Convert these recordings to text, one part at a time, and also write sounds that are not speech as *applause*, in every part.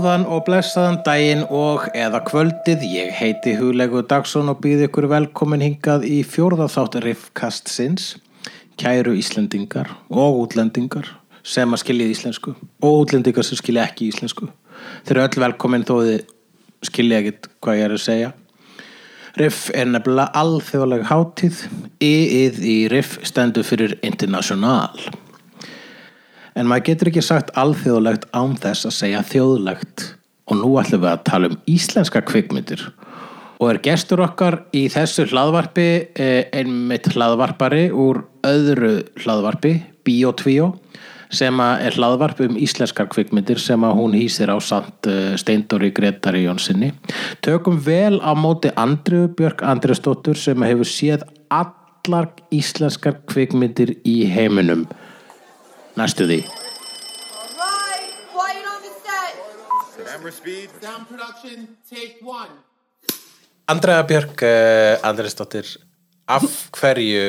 Góðan og blessaðan daginn og eða kvöldið, ég heiti Huglegu Dagsson og býð ykkur velkomin hingað í fjórðaþátt Riffkastsins, kæru Íslendingar og útlendingar sem að skilja íslensku og útlendingar sem skilja ekki íslensku. Þeir eru öll velkomin þó þið skilja ekkit hvað ég er að segja. Riff er nefnilega alþjóðleg hátíð, I-ið í Riff stendur fyrir International. En maður getur ekki sagt alþjóðlegt án þess að segja þjóðlegt og nú ætlum við að tala um íslenska kvikmyndir og er gestur okkar í þessu hlaðvarpi eh, einmitt hlaðvarpari úr öðru hlaðvarpi, Biotvíó sem er hlaðvarp um íslenskar kvikmyndir sem að hún hýsir á samt Steindóri Gretari Jónssoni. Tökum vel á móti Andriu Björk Andriðsdóttur sem hefur séð allar íslenskar kvikmyndir í heiminum. Næstu því. Alright, quiet on the set. Camera speed. Sound production, take one. Andrea Björk uh, Andriðsdóttir af hverju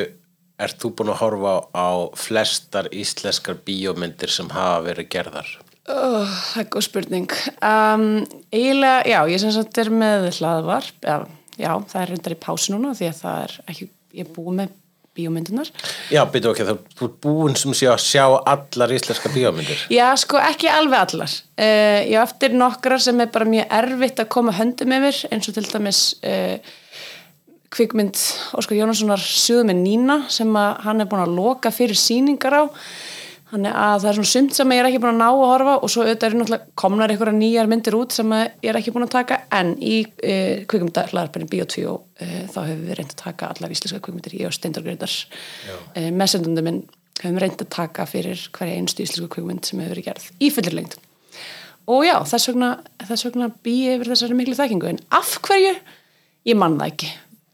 ert þú búin að horfa á flestar íslenskar bíómyndir sem hafa verið gerðar? Oh, það er góð spurning um, eiginlega, já, ég sem sagt er með hlaðvarp já, já, það er reyndar í pásu núna því að það er ekki, ég er búið með bíómyndunar Já, byrju ok, þú ert búin sem sé að sjá allar íslenska bíómyndir. Já, sko, ekki alveg allar. Uh, ég á eftir nokkrar sem er bara mjög erfitt að koma höndum yfir eins og til dæmis uh, kvikmynd Óskar Jónassonar Suðu með Nína sem hann er búin að loka fyrir síningar á þannig að það er svona sumt sem ég er ekki búin að ná að horfa og svo auðvitað er náttúrulega komnar einhverja nýjar myndir út sem ég er ekki búin að taka. En í e, kvikmyndahlaðarpenni Bíotví og e, þá hefur við reynd að taka allar íslenska kvikmyndir ég og Steindor Gretar e, messendundum minn hefum reynd að taka fyrir hverja einstu íslensku kvikmynd sem hefur verið gerð í fullir lengt og já, þess vegna, þess vegna bý ég yfir þessari miklu þekkingu. En af hverju, ég man það ekki.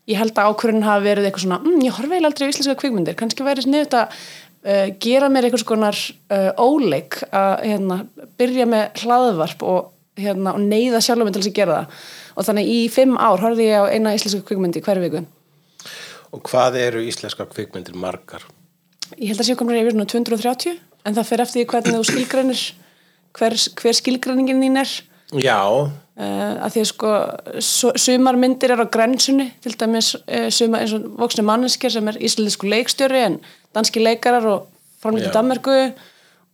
Ég held að ákvörðin hafi verið eitthvað svona mm, ég horfi eiginlega aldrei á íslenska kvikmyndir kannski væri sniðut að uh, gera mér eitthvað skonar uh, óleik að hérna, byrja með hlaðvarp og, hérna, og neyða sjálfum til þess að gera það. Og þannig í fimm ár horfði ég á eina íslenska kvikmyndi hverju viku. Og hvað eru íslenska kvikmyndir margar? ég held að sé komur yfir svona 230 en það fer eftir hvernig þú skilgrænir hver, hver skilgræningin þín er. Já, Uh, að því að sko su- sumar myndir er á grensunni til dæmis uh, sumar eins og voksni manneskjar sem er íslensku leikstjóri en danski leikarar og framleitt Já. í Danmerku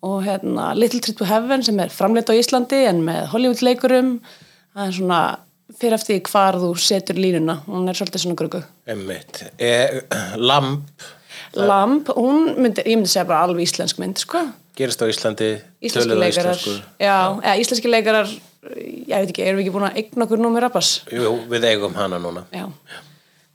og hérna Little Trip to Heaven sem er framleitt á Íslandi en með Hollywood leikurum það er svona fyrir eftir því hvar þú setur línuna. Hún er svolítið svona gröggu emmitt e, Lamp Lamp, hún myndi, ég myndi segja bara alveg íslensk mynd sko. Gerist á Íslandi íslenski leikarar. íslensku. já, eða íslenski leikarar ég veit ekki, erum við ekki búin að eigna okkur númer rapas Jú, við eigum hana núna Já.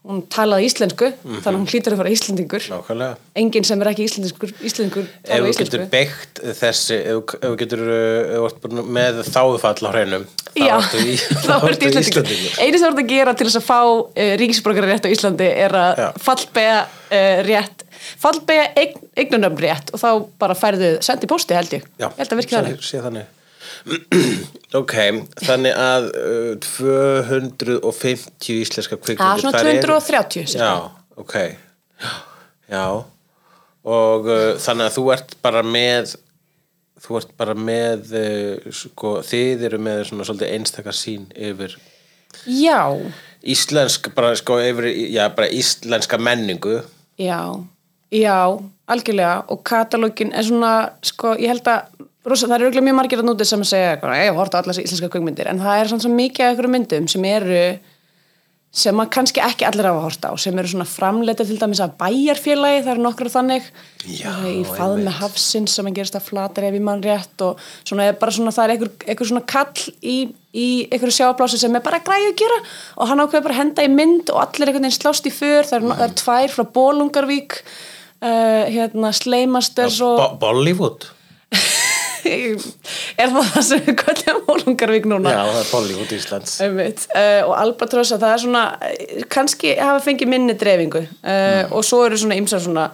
Hún talaði íslensku, Mhm. þannig að hún hlýtur að fara íslendingur. Nákvæmlega Enginn sem er ekki íslendingur, íslendingur Ef talaði þú íslensku. getur þessi ef þú- ef þú getur uh, ef þú ert búin með þáufall á hreinum þá Já, ertu í- *laughs* þá ertu íslendingur. Einu sem þú ert að gera til þess að fá uh, ríkisborgara rétt á Íslandi er að fallbega uh, rétt, fallbega eign, eignunum rétt og þá bara færðu sendi posti held ég. Já, Ég held að virki sé- þannig. *clears throat* Ok, þannig að uh, 250 íslenska kvikmyndir. Svona þær eru- 230 cirka. Já, ok. Já, og uh, þannig að þú ert bara með þú ert bara með uh, sko, þið eru með svona svolítið einstaka sín yfir Já, íslensk bara sko yfir, já, bara íslenska menningu. Já, já, algjörlega. Og katalógin er svona, sko, ég held að rosa, það eru örugglega mjög margir að núti sem að segja ég horta allar íslenska kveikmyndir en það er svona svo mikið af einhverjum myndum sem eru sem að kannski ekki allir hafa horta á sem eru svona framleita til dæmis að bæjarfélagi það eru nokkru þannig. Já, er í fað með hafsins sem að gerist að flatar ef ég mann rétt og svona er svona það er einhver, einhver svona kall í, í einhverju sjáplási sem er bara græði að gera. Og hann ákveður bara að henda í mynd og allir einhvern veginn slást í för. Það eru, eru tvær frá Bólungarvík uh, hérna Sleimasters og Bo Bollywood *laughs* er það það sem við kallum Bólungarvík núna? Já, það er Bollywood Íslands. Uh, og Albatross að það er svona eh, kannski hafa fengið minni dreifingu uh, og svo eru svona ymsar svona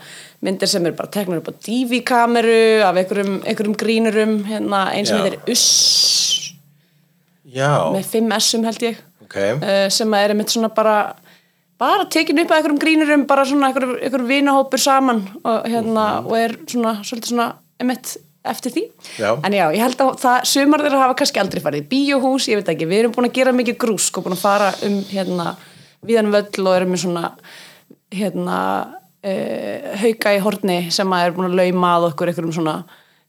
myndir sem eru bara teknur upp á DV-kameru af einhverjum, einhverjum grínurum hérna, eins sem heitir Uss. Já, með 5 S-um held ég. Ok. Uh, sem að er einmitt svona bara bara tekin upp að einhverjum grínurum bara svona einhverjum, einhverjum vinahópur saman og, hérna, og er svona svolítið svona einmitt eftir því Já. en já, ég held að það, sumar þeirra hafa kannski aldrei farið í bíóhús, ég veit ekki við erum búin að gera mikið grúsk og búin að fara um hérna, viðan völl og erum með svona hérna uh, hauka í horni sem að er búin að lauma að okkur einhverjum svona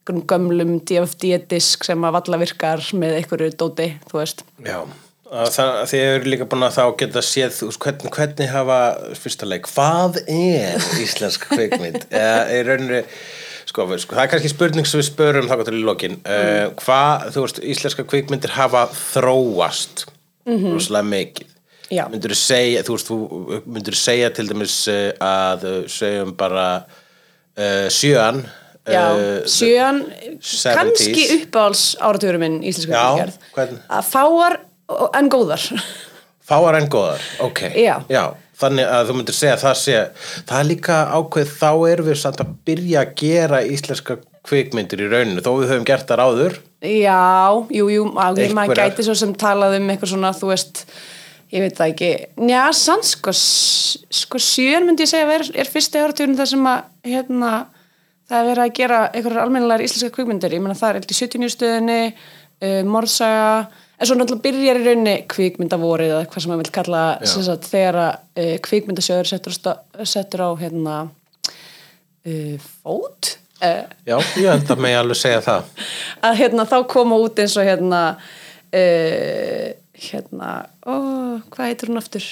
einhverjum gömlum DFD-disk sem að valla virkar með einhverju dóti, þú veist Já, að það, þið eru líka búin að þá geta séð þú veist, hvernig, hvernig hafa fyrsta leik, hvað er íslensk kvikmynd? *laughs* Eða er rauninni sko, við- sko, það er kannski spurning sem við spörum þá til í lokin uh, hvað, þú veist, íslenska kvikmyndir hafa þróast rosalega mikið Já. myndur segja, þú veist, þú myndur segja til dæmis uh, að uh, segjum bara uh, sjöan Já, uh, sjöan, 70s. kannski uppáhalds áratugurum minn íslensku Já, kvikmyndagerð. hvern? að fáar en góðar Fáar en góðar, ok Já. Þannig að þú myndir segja að það sé það er líka ákveð, þá erum við samt að byrja að gera íslenska kvikmyndir í rauninu, þó við höfum gert það áður. Já, jú, jú, að maður gæti svo sem talað um eitthvað svona, þú veist, ég veit það ekki, njá, sann, sko, sko sjön myndi ég segja ver, er fyrsti áratugurinn þar sem að, hérna, það er verið að gera einhverjar almennilegar íslenska kvikmyndir, ég meina það er eitthvað 70 stöðinni, uh, morðsaga, en svo náttúrulega byrjar í rauninni kvikmyndavorið eða hvað sem maður vil kalla, sagt, þegar að uh, kvikmyndasjóður settur, á sta- settur á, hérna, uh, fót, uh, Já, ég held að mig alveg segja það. *laughs* Að hérna þá koma út eins og hérna hérna ó, hvað heitir hún aftur?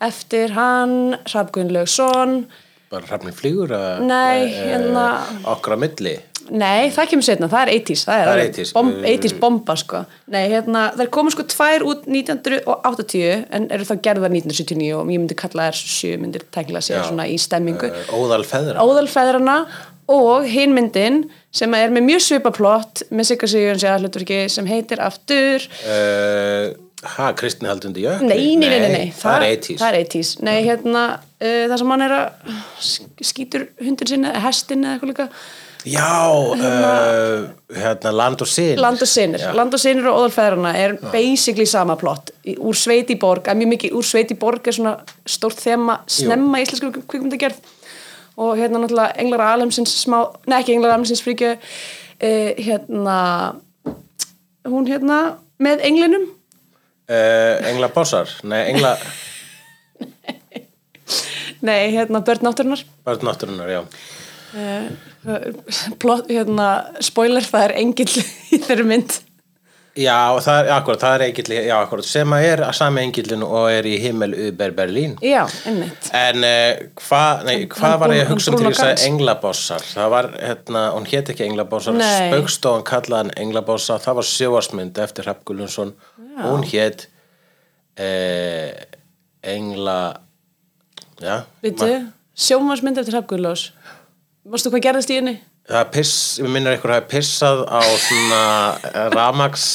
Eftir hann Hrafgun Laugsson bara hrafni flýgur að Nei, eh, hérna- okkar á milli nei, það kemur setna, það er 80s það er, Það er alveg 80s, bom, uh, 80s bomba sko. Nei, hérna, það koma sko tvær út 1980 en eru þá gerðar 1979 og ég myndi kalla þær sjö myndir tækla sér svona í stemmingu. Uh, óðal feðra Óðalfeðrana og hinn myndin sem er með mjög svipaplott með Sigga Sigurins í aðhlutverki sem heitir aftur. Uh, Ha, Kristni haldundi jökli? Nei, nei, nei, nei, það er 80s Það er 80s. Nei, hérna, uh, það sem hann er að sk- skýtur hundin sinni, eða hestin eða eitthvað líka. Já, uh, hérna Land og Sin Land og sinir. Já. Land og sinir og óðalfeðrana er basically sama plott. Úr sveit í borg, að mjög mikið úr sveit í borg er svona stórt þema snemma í íslensku kvikmyndagerð. Og hérna náttúrulega Englar Alemsins smá, nei ekki Englar Alemsins fríkju, uh, hérna, hún hérna með englinum. uh, Engla Bossar, nei, Engla *laughs* Nei, hérna Börn Nátturinnar. Börn náttúrunar, já plott, hérna, spoiler, það er engill í þeirri mynd. Já, það er, akkurat, það er engill, já, akkurat, sem að er að sami engillinu og er í himmel Uber Berlín. já, einmitt. En uh, hvað, Hann var ég að hugsa til þess að englabossar? Það var, hérna, hún hét ekki englabossar, spaukstofan kallaði hann englabossa, það var sjóasmynd eftir Hrapp Gullunsson, hún hét uh, engla, já, Vittu, sjómansmynd eftir Hrafguðlós Mástu hvað gerðist í henni? það er piss, við minnur eitthvað hafi pissað á svona ramags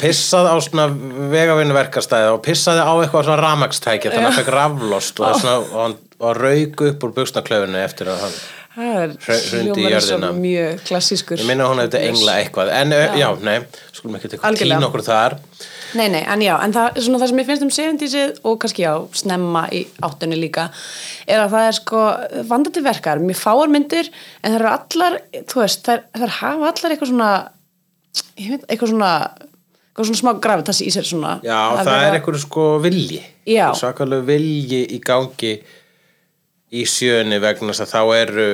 pissað á svona vegavinnuverkastæði og pissaði á eitthvað svona ramagstæki þannig að hann fekk raflost og, það svona, og rauk upp úr buksnaklöfunni eftir að hann Það er hrundi í jörðina. mjög klassískur ég minna að hún hefði engla eitthvað en já, já nei, skulum ekki Algjörlega. tína okkur þar Nei, nei, en já, en það, svona það sem ég finnst um 70-sið og kannski já, snemma í áttunni líka er að það er sko vandandi verkar, mjög fáar myndir en það eru allar, þú veist þær, þær hafa allar eitthvað svona ég veit, eitthvað svona eitthvað svona smá gravitas í sér svona já, það, vera- er eitthvað sko vilji. Svakalegu vilji í gangi í sjöunni vegna þess að þá eru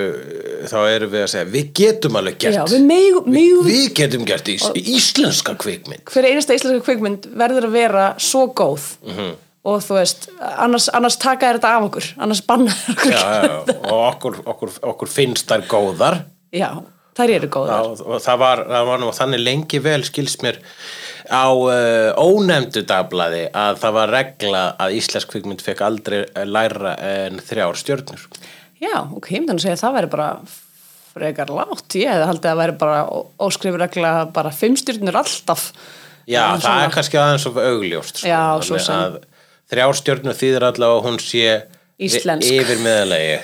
þá eru við að segja, við getum alveg gert. Já, við megum, megum við getum gert í, íslenska kvikmynd. Hver einasta íslenska kvikmynd verður að vera svo góð. Mhm. og þú veist, annars, annars taka þér þetta af okkur annars banna þér okkur. Já, já, já, og okkur, okkur, okkur finnst þær góðar. Já, þær eru já, góðar. og það var, það var nú þannig lengi vel skilst mér á uh, ónefndu dagblaði að það var regla að íslensk kvikmynd fekk aldrei eh, læra en þrjár stjörnur já, ok, ég myndi að segja að það væri bara frekar látt, ég hefði haldið að væri bara óskrifur regla bara fimm stjórnur alltaf já, það svona- er kannski aðeins of augljóst sko. Já, svo sem. að þrjár stjörnur þýðir allavega að hún sé Íslensk. yfir meðalegi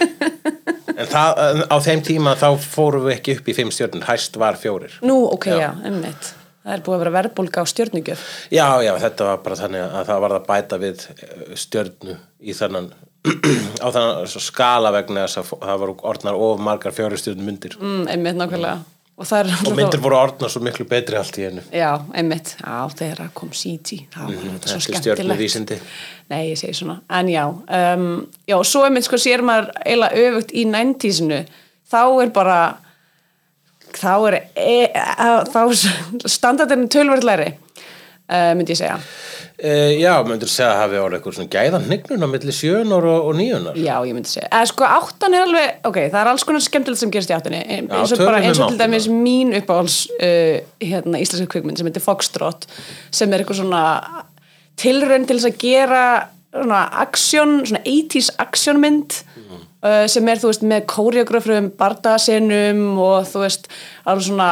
*laughs* en það, á þeim tíma þá fórum við ekki upp í fimm stjörnur hæst var fjórir nú, ok, Já. já, emmitt það er búið að vera verðbólga á stjórnugjöf Já, já, þetta var bara þannig að það var að bæta við eh, stjörnu í þannan *clears throat* á þannig skala vegna þess að það voru orðnar of margar fjáristjörnum myndir mm, einmitt nákvæmlega. Og og myndir voru orðnar svo miklu betri allt í hennu Já, einmitt, já, þegar kom CG það var þetta svo þetta er skemmtilegt. stjörnuvísindi. Nei, ég segi svona, en já um, Já, svo einmitt sko sér maður eiginlega öfugt í 90-sinu þá er bara þá er e, e, þá standardinu tölverðlæri uh, myndi ég segja Uh, já, myndir segja að hafi orðið eitthvað svona gæðan hnignun á milli sjöunar og, og níunar Já, ég myndi segja. Eða sko áttan er alveg, ok, það er alls konar skemmtilegt sem gerist í áttunni. eins og bara um eins og til áttina. dæmis mín uppáhalds uh, hérna, íslenska kvikmynd sem heitir Foxtrot sem er eitthvað svona tilraun til þess að gera svona aksjón, svona 80s aksjónmynd sem er, þú veist, með kóreografrum, bardasenum og þú veist, alveg svona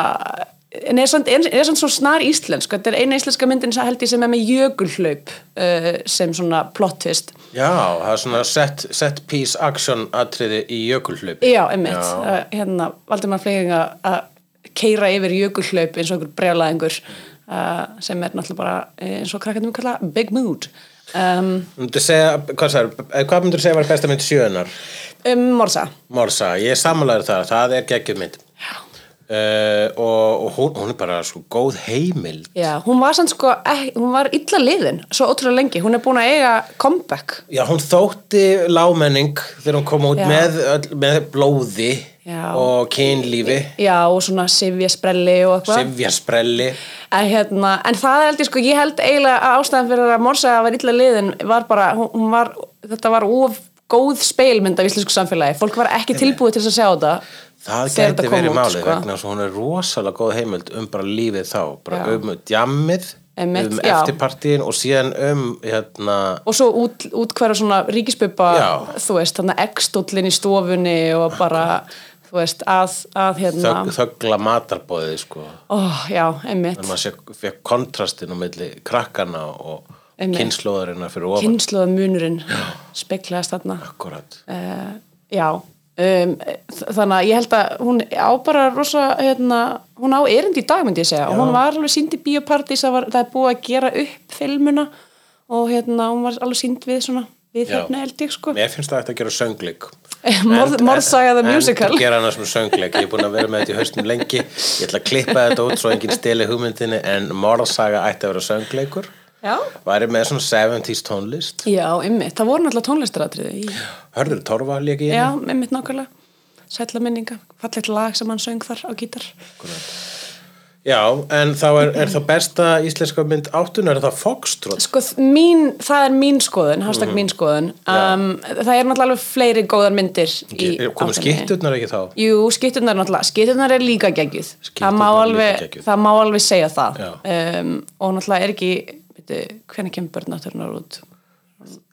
en er samt svo snar íslensk. Þetta er eina íslenska myndin sem held ég sem er með jökulhlaup uh, sem svona plot twist. Já, það er svona set, set piece action atriði í jökulhlaup. Já, einmitt, Já. hérna Valdimar Fleying að keira yfir jökulhlaup eins og einhver brjálæðingur uh, sem er náttúrulega bara eh, eins og krakkandum kalla Big Mood um, segja, hvað, sagði, hvað myndir segja var besta mynd sjöunar? um Morsa. Morsa, ég samanlegaður þar, það er geggjum mynd. Uh, og, og hún, hún er bara svo góð heimild. Já, hún var sann sko, eh, hún var illa liðin svo ótrúlega lengi, hún er búin að eiga comeback. Já, hún þótti lámenning þegar hún kom út með, með blóði Já. og kynlífi, Já, og svona sifja sprelli og eitthvað sifjasprelli En, hérna, en það held ég sko, ég held eiginlega að ástæðan fyrir að Morsa var illa liðin var bara, hún, var, þetta var of góð speilmynd af íslensku samfélagi fólk var ekki tilbúið til að sjá þetta Það kom verið málið sko. vegna að hún er rosalega góð heimild um bara lífið þá, bara Já. um djammið, Einmitt, um eftirpartíin og síðan um hérna, og svo út, út hverja svona ríkisbubba Já. þú veist, þannig ekstóllin í stofunni og bara, þú veist, að, að hérna, þögg, þöggla matarbóðið sko. ó, já, einmitt. Þannig að maður sé- fékk kontrastin á milli krakkana og Einmitt. kynnslóðarinnar fyrir ofan. Kynnslóða munurinn speklaðast þarna. Akkurat. uh, já. Um, þannig að ég held að hún á bara rosa, hérna, hún á erindi í dag myndi ég segja, og hún var alveg sínd í biopartís, það, það er búið að gera upp filmuna og hérna hún var alveg sínd við svona, við Já. hérna held ég sko. Mér finnst það eftir að gera söngleik Morðsaga the musical. En gera hana sem söngleik. Ég er búin að vera með þetta í haustum lengi. Ég ætla að klippa þetta út svo enginn steli hugmyndinni En morðsaga ætti að vera söngleikur. Já, Væri með svona 70s tónlist. Já, einmitt, það voru náttúrulega tónlistaratriði í Hörður Torfa lék í Já, henni. einmitt nákvæmlega. Sætla minninga, fallegt lag sem hann söng þar á gítar Já, en þá er, er það besta íslenska mynd áttun Er það Foxtrot? Sko, mín, það er mín skoðun hashtag mín skoðun um, Það er náttúrulega fleiri góðar myndir í áttunni. skitturnar ekki þá? Jú, skitturnar náttúrulega, skitturnar er líka geggjuð Skytturnar er líka geggjuð. það má alveg segja það um, og náttúrulega er ekki veitu, hvernig kemur börnátturinnar út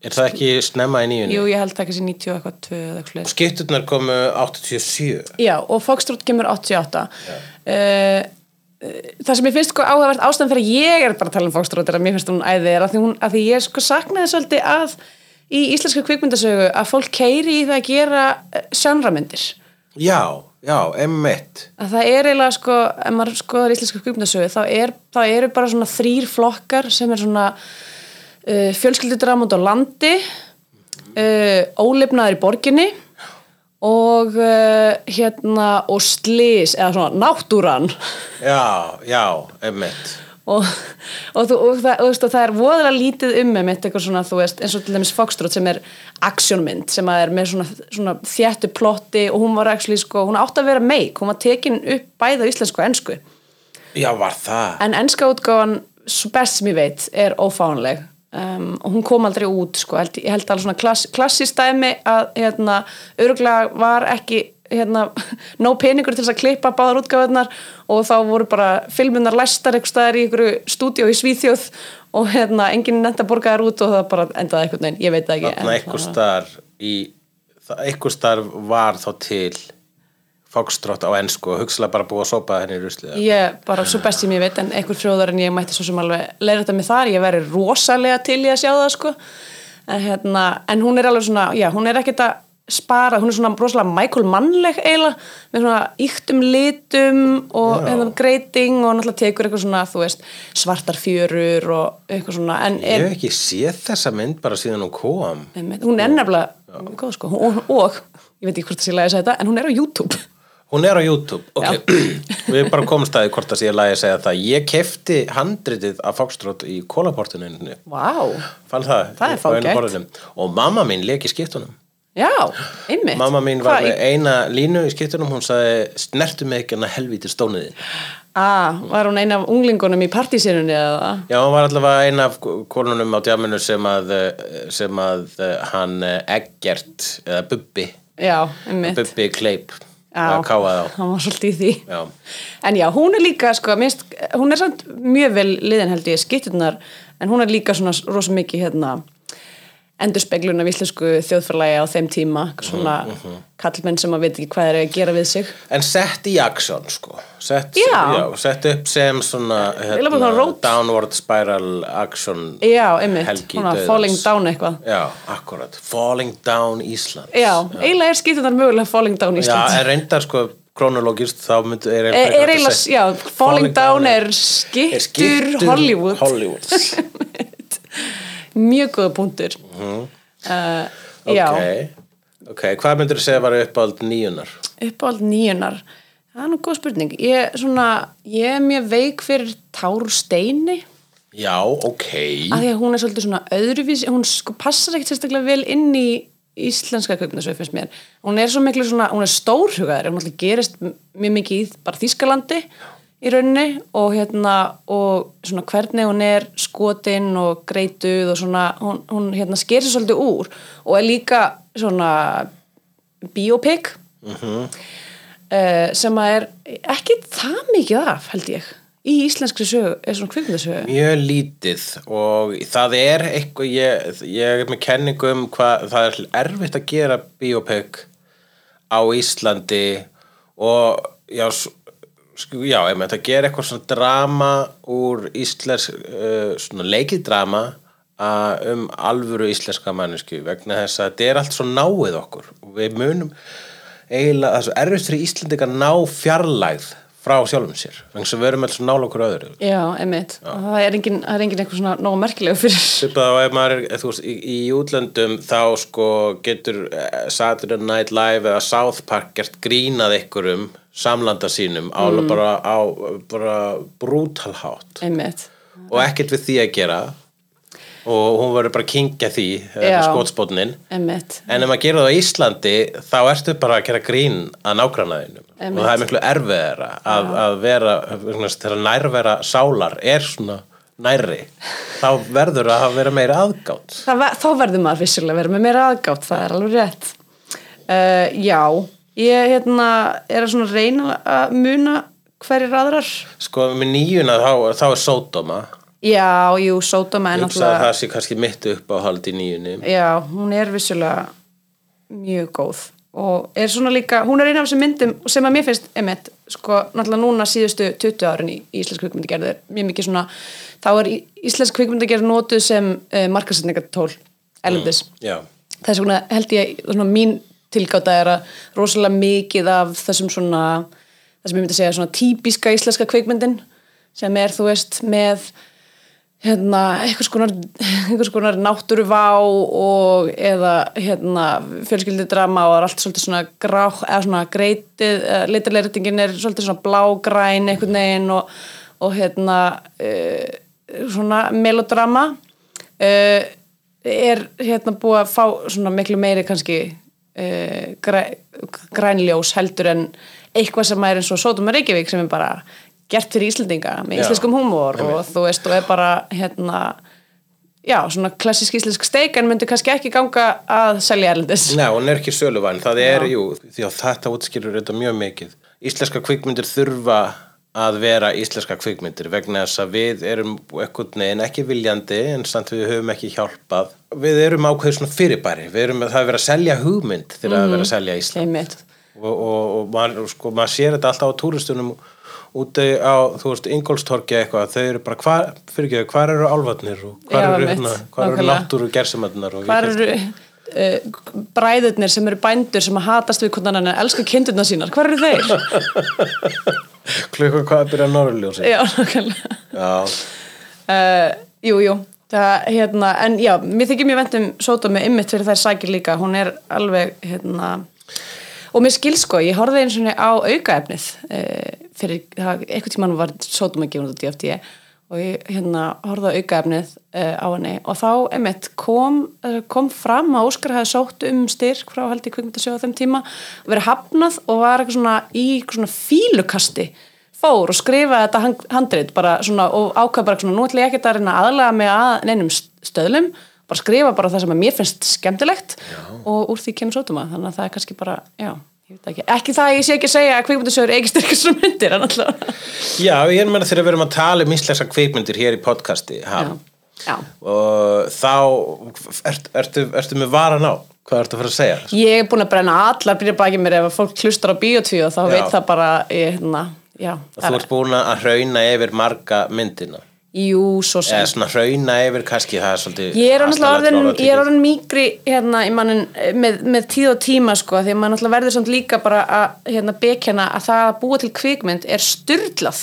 Er það ekki snemma í nýjunni? Jú, ég held það kannski 90 og eitthvað 2 eða eitthvað. Skitturnar komu 87 Já, og Foxtrot kemur 88 uh, Það sem ég finnst sko áhugavert ástæðan fyrir að ég er bara að tala um Foxtrot er að mér finnst hún æði er að því, hún, að því ég sko saknaði svolítið að í íslenska kvikmyndasögu að fólk keiri í það að gera sjanramyndir Já, já, emmitt að það er eiginlega sko ef maður skoðar íslenska kvikmyndasögu þá, er, þá eru bara svona þrýr flokkar sem er svona uh, fjölskyldudram út á landi uh, ólifnaður í borginni og uh, hérna og slis eða svona náttúran. Já, já, emmitt og, og, þú, og, það, og, veist, það er voðalega lítið um með mitt eitthvað svona þú veist eins og til dæmis Foxtrot sem er aksjónmynd sem er með svona, svona þjættu plotti og hún var actually sko, hún átti að vera meik, hún var tekin upp bæði á íslensku og ensku. Já, var það? en enska útgáfan svo best sem ég veit er ófánleg um, og hún kom aldrei út sko, held, ég held alveg svona klass, klassist dæmi að hérna, öruglega var ekki hérna, *laughs* nóg peningur til að klippa báðar útgáfarnar og þá voru bara filmunar læstar eitthvað staðar í einhverju stúdíó í Svíþjóð og hérna, enginn nefnt að borga þær út og það bara endaði eitthvað neinn, ég veit ekki Þannig að einhver starf var þá til Foxtrot á ensku og hugsalega bara búið að sopa henni í ruslið. Ég bara svo best sem ég veit en einhver frjóðar en ég mætti svo sem alveg leira þetta með þar, ég væri rosalega til í að sjá það sko. En, hérna, en hún er alveg svona, já hún er ekkert að spara, hún er svona rosalega Michael Mannleg eiginlega, með svona yktum litum og Já. hérna greiting og náttúrulega tekur eitthvað svona, þú veist svartar fjörur og eitthvað svona en Ég er, hef ekki séð þessa mynd bara síðan hún kom. Hún er nefnilega góð sko. Og, og, ég veit ekki hvort það sé að segja þetta en hún er á YouTube Hún er á YouTube, ok, *clears throat* við bara komum staði hvort að að lagi að segja það. Ég kefti handritið af Foxtrot í kólaportinu, Vá, fann það, Það er. Og mamma mín leik í skiptunum. já, einmitt Mamma mín var Hvað, með eina línu í skiptunum, hún sagði, snertu mig ekki hana helvíti stóniði. Ah, var hún eina af unglingunum í partísirunni eða? Já, hún var allavega eina af konunum á djáminu sem að, eh, sem að eh, hann eh, Eggert, eða Bubbi, Já, einmitt. Bubbi Kleip, Já, hann var svolítið í því. Já. En já, hún er líka, sko, minnst, hún er samt mjög vel liðin held ég skitturnar, en hún er líka svona rosa mikið hérna endurspeglun af íslensku þjóðfærlægi á þeim tíma, svona Mhm, kallmenn sem að veit ekki hvað er að gera við sig. En sett í aksjón sko sett, Já. sett upp sem svona rót. downward spiral Já, dauðans. falling down eitthvað. Já, akkurat, falling down Ísland Já, eiginlega er skitturnar mögulega falling down Já, Ísland. en reyndar sko krónológist þá myndi er, eiginlega, já, falling down er er skittur Hollywood. Hollywood *laughs* Mjög góða punktur. uh, Já. Ok, hvað myndir þú segja var uppáld nýjunar? uppáhald nýjunar það er nú góð spurning. Ég, svona, ég er mjög veik fyrir Tár Steini Já, ok. Af því að hún er svolítið svona öðruvísi hún sko passar ekkert sérstaklega vel inn í íslenska kaupnasöf finnst mér. Hún er svo miklu svona, hún er stórhugaður. Hún gerist mjög mikið í bara Þískalandi í rauninni og hérna og svona hvernig hún er skotin og greituð og svona hún, hún hérna sker sér svolítið úr og er líka svona biopic uh, sem að er ekki það mikið af held ég í íslenskri sögu, er svona kvikmyndasögu. Mjög lítið og það er eitthvað, ég, ég er með kenningu um hvað, það er erfitt að gera biopic á Íslandi og já, s- sko, já, ég með þetta gera eitthvað svona drama úr íslensk, uh, svona leikið drama uh, um alvöru íslenska mannesku vegna þess að þetta er allt svo náið okkur. Og við munum eiginlega, það er svo erfitt fyrir Íslandika að ná fjarlægð frá sjálfum sér þess að við erum svo nála okkur öðru Já, einmitt. Og Það er engin, það er engin eitthvað svona nógu merkilegu fyrir. Svipað á ef maður er, þú veist, í, í útlöndum þá sko getur eh, Saturday Night Live eða South Park gert grínað ykkurum samlanda sínum á Mm. bara, á bara brútal hátt Einmitt. og ekkert við því að gera og hún verður bara að kingja því skotspotnin Einmitt. en ef maður gerir það á Íslandi þá ertu bara að gera grín að nágrannaðinum. Og það er miklu erfiðara að, að vera, þegar nærvera sálar er svona nærri þá verður að vera meira aðgátt. Ver- þá verður maður vissulega að vera meira aðgátt, það er alveg rétt. Uh, já, ég hérna, er að svona reyna að muna hverjir aðrar. sko með nýjuna þá, þá er sódóma Já, jú, Sódoma er náttúrulega, það sé kannski mitt upp á haldi nýjunni já, hún er vissulega mjög góð og er svona líka, hún er eina af þessum myndum sem að mér finnst, emitt, sko, náttúrulega núna síðustu 20 árin í, íslensk kvikmyndagerð er mjög mikið svona, þá er íslensk kvikmyndagerð notuð sem uh, markasetningatól erlendis. já, þess vegna held ég svona mín tilgáta er að rosalega mikið af þessum svona það sem ég myndi segja svona típiska íslenska kveikmyndin sem er þú veist með hérna einhvers konar, konar náttúruvá og eða hérna fjölskyldudrama og er allt svolítið svona grá, eða svona greitið, litarleiritingin er svolítið svona blágræn einhvern veginn og, og hérna uh, svona melodrama uh, er hérna búið að fá svona miklu meiri kannski uh, græ, grænljós heldur en eitthvað sem er eins og Sótum og Reykjavík sem er bara gert fyrir Íslendinga með Já, íslenskum húmor og þú veist og er bara hérna já, svona klassisk íslensk steik en myndi kannski ekki ganga að selja erlendis Nei, hún er ekki söluvæn, það er, jú, því að þetta útskýrur þetta mjög mikið. Íslenska kvikmyndir þurfa að vera íslenska kvikmyndir vegna þess að við erum ekkert neginn ekki viljandi en samt við höfum ekki hjálpað. Við erum ákveðið svona fyrirbæri, við erum, það er verið að selja hugmynd þegar það er verið að selja Ísland. Einmitt. Og, og, og maður, sko, maður sér þetta alltaf á túristunum úti á, þú veist, Ingolstorki eitthvað, þau eru bara, hvar, fyrir ekki, hvar eru álfarnir og hvar Já, eru, hérna, hvar eru nákvæmlega. náttúru gersemarnar og Hvar eru uh, bræðurnir sem eru bændur sem að hatast við hvernig hann elska kindurna sínar, hvar eru þeir? *laughs* klukkan hvað að byrja norðurljósi. já, nákvæmlega Já. uh, Jú, jú, það, hérna, en já, mér þykir mjög vendum Sódómi ymmit fyrir þær sækir líka hún er alveg, hérna og mér skil sko, ég horfði eins og á aukaefnið e, fyrir, eitthvað tímann var Sódómi gefin út á DFT og ég hérna horfði á aukaefnið e, á henni. Og þá ymmit kom, eh, kom fram að Óskar hefði sótt um styrk frá held í kvikmyndasjóð á þeim tíma, verið hafnað og var eitthvað svona í svona fílukasti. Fór og skrifaði þetta hand- handrit bara svona og ákvað bara svona nú ætla ég ekkert að reyna að aðlaga mig að neinum stöðlum bara skrifa bara það sem að mér finnst skemmtilegt já. og úr því kemur sótuma þannig að það er kannski bara, já, ég veit ekki ekki það að ég sé ekki að segja að kvikmyndasögur eigi styrkast svona myndir en alltaf Já, ég er meina þegar við erum að tala um íslenska kvikmyndir hér í podcasti já. já. og þá ert, ertu, ertu með varan á hvað ertu að fara að segja? Ég er búin að brenna allar byrja baki mér ef fólk hlustar á bíotvíu þá Já. veit það bara ég, hérna, já, Þú ert búin að hrauna yfir marga myndina Jú, svo sem. Eða svona hrauna yfir kannski það er svolítið Ég er hastarlegt orðin, er mýgri hérna, í mannin, með, með tíð og tíma sko, því að maður náttúrulega verður samt líka bara að hérna, bekjana að það að búa til kvikmynd er styrlað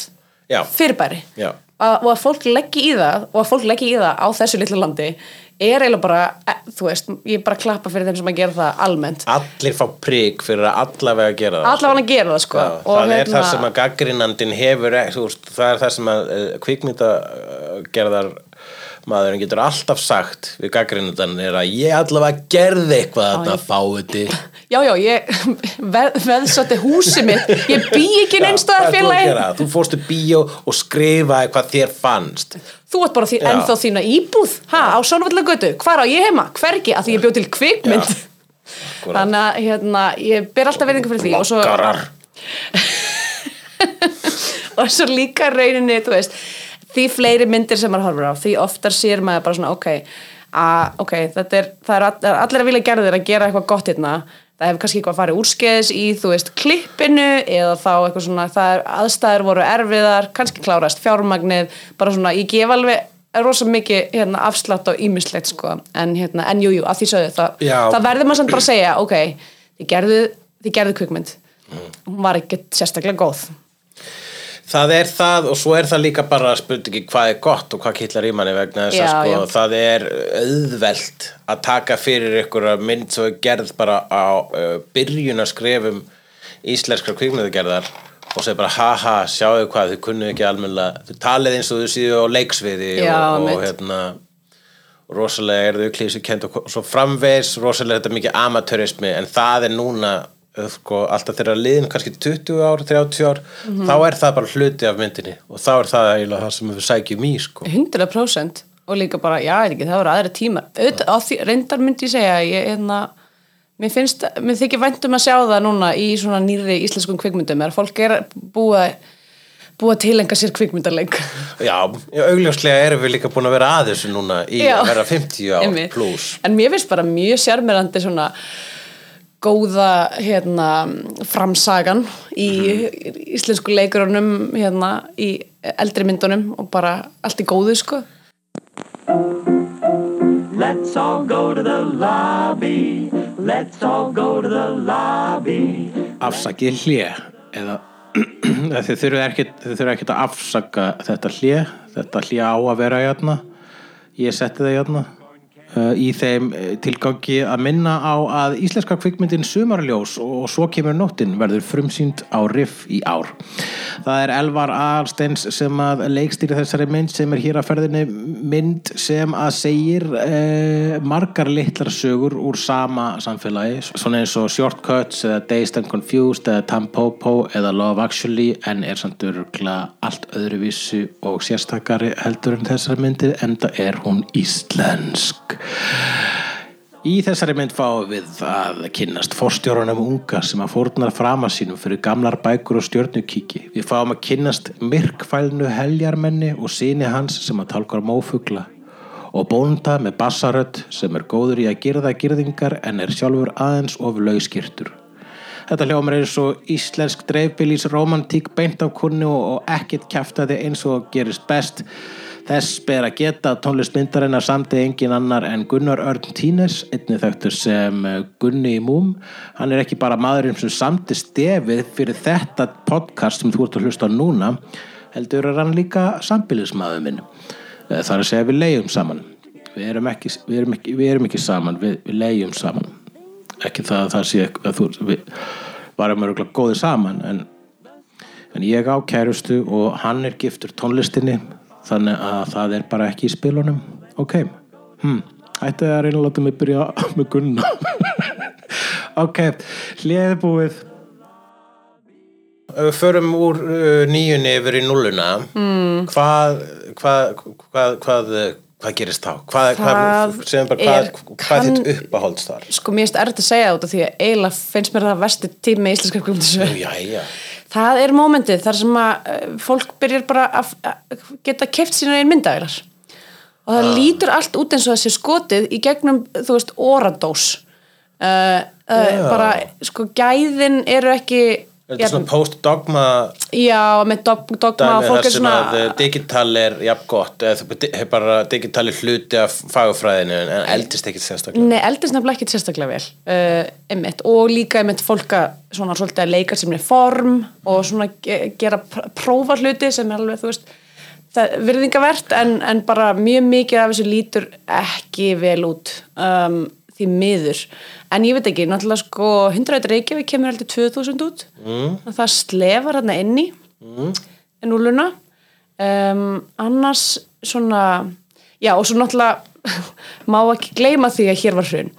fyrirbæri. Já. að, og að fólk leggji í það og að fólk leggji í það á þessu litlu landi er eiginlega bara, e, þú veist ég er bara að klappa fyrir þeim sem að gera það almennt. Allir fá prík fyrir að allavega gera það allavega að gera það sko. Já, það er hérna- það sem að gaggrinandin hefur þú veist, það er það sem að uh, kvikmyndagerðar maðurinn getur alltaf sagt við gaggrinandan er að ég allavega gerði eitthvað að það fáiði Já, já, ég *laughs* veð, veðsatti húsi mitt, ég bý ekki neinstæðar félagi. þú fórstu bíó og skrifaði hvað þér fannst. Þú ert bara því, ennþá þína íbúð, ha, á Sónavallagötu, hvar á ég heima, hvergi, að því ég bjóð til kvikmynd. Þannig að, hérna, ég ber alltaf verðingu fyrir því. Og svo, Bloggarar. *laughs* og svo líka rauninni, þú veist, því fleiri myndir sem maður horfir á, því oftar sér maður bara svona, ok, að, ok, þetta er, það er, allir að vilja gerðir að gera eitthvað gott hérna, það hefur kannski eitthvað farið úrskeiðis í, þú veist, klippinu eða þá eitthvað svona, það er aðstæður voru erfiðar, kannski klárast fjármagnið, bara svona, ég gef alveg rosa mikið hérna, afslátt á ímislegt sko, en hérna, en jú, jú, að því sögðu það, Já. það verður maður samt bara að segja, ok, þið gerðu, þið gerðu kvikmynd, hún var ekki sérstaklega góð. Það er það og svo er það líka bara spurningi hvað er gott og hvað killar í manni vegna þess að sko já. það er auðvelt að taka fyrir ykkur að mynd svo er gerð bara á uh, byrjunaskrefum íslenskra kvikmyndagerðar og segja bara haha sjáu hvað þið kunnu ekki almennilega þið talið eins og þið síðu á leiksviði Já, og, og hérna rosalega er þau klísu kent og svo framvegs rosalega er þetta mikið amatörismi en það er núna sko, alltaf þeirra liðin kannski 20 ár, 30 ár Mhm. þá er það bara hluti af myndinni og þá er það eiginlega það sem við sækjum í sko. 100% og líka bara, já, ekki, það voru aðra tíma auðvitað, því, reyndar myndi ég segja ég, hérna, mér finnst, mér þykir væntum að sjá það núna í svona nýri íslenskum kvikmyndum, er að fólk er búið búið að tilenga sér kvikmyndarleik Já, augljóslega erum við líka búin að vera að þessu núna í Já. að vera 50 ár pluss en mér finnst bara mjög sjarmerandi svona góða hérna, framsagan í íslensku leikurunum hérna, í eldri myndunum og bara allt í góðu sko. Let's all go to the lobby. Let's all go to the lobby. Afsakið hlje eða *clears throat* þið þurfum ekkert, að afsaka þetta hlje þetta hlje á að vera hérna. Ég setti það hérna. uh, í þeim eh, tilgangi að minna á að íslenska kvikmyndin Sumarljós og svo kemur nóttin verður frumsýnd á riff í ár. Það er Elvar Aðalsteins sem að leikstýri þessari mynd sem er hér að ferðinni. Mynd sem að segir eh, margar litlar sögur úr sama samfélagi svona eins og Shortcuts eða Dazed and Confused eða Tampopo eða Love Actually en er samt öruglega allt öðruvísu og sérstakari heldur en þessari myndi enda er hún íslensk Í þessari mynd fáum við að kynnast forstjórunum unga sem að fórnar frama sínum fyrir gamlar bækur og stjörnukíki. Við fáum að kynnast myrkfælnu heljarmenni og síni hans sem að tálkar mófugla og bónda með bassarödd sem er góður í að girða girðingar en er sjálfur aðeins of lauskirtur. Þetta hljómar eins og íslensk dreifbílís romantík beint af kunni og, ekkert kjaftaði eins og gerist best. Þess ber að geta að tónlist myndarinnar samtið engin annar en Gunnar Örn Tínes, einnig þekktur sem eh, Gunni í Múm. Hann er ekki bara maðurinn sem samtið stefið fyrir þetta podcast sem þú ert að hlusta núna, heldur er hann líka sambilismadur minn. Eh, Það er að segja við leigjum saman. Við erum ekki, við erum ekki, við erum ekki saman, við, við leigjum saman. Ekki það að það sé að þú, við varum örgulega góðið saman, en, en ég á kærustu og hann er giftur tónlistinni, þannig að það er bara ekki í spilunum. Ok, hm, ætti að reyna að láta mig byrja *laughs* með gunna. *laughs* ok, hliðið búið. Ef við förum úr uh, nýjunni yfir í nulluna mm. hvað, hvað, hvað, hvað, hvað gerist þá? Hvað, hvað, Það segjum bara, hvað, er- hvað þitt uppáhalds þar? Sko, mér finnst erfitt að segja það út af því að eiginlega finnst mér það versti tími í íslenska kvöldisögu. Það er mómentið þar sem að uh, fólk byrjar bara að geta keft sína einn myndavilar og það lítur allt út eins og sé skotið í gegnum, þú veist, oradós. Uh, uh, bara, sko, gæðin eru ekki er þetta svona post-dogma já, með dog, dogma og fólk er sem svona að uh, digital er jafn gott eða bara digital er hluti af fagufræðinu en eldist ekkit sérstaklega. Nei, eldist nefnilega ekki sérstaklega vel uh, einmitt, og líka einmitt fólk að svona svolítið að leika sem er form og svona ge gera pr prófa hluti sem er alveg, þú veist það er virðingavert en, en bara mjög mikið af þessu lítur ekki vel út. Um, því miður. En ég veit ekki, náttúrulega sko 100 Reykjavík kemur heldur 2000 út. Mm. það slefar hérna inni mm. en úluna um, annars svona já og svo náttúrulega *laughs* má ekki gleyma því að hér var hrun.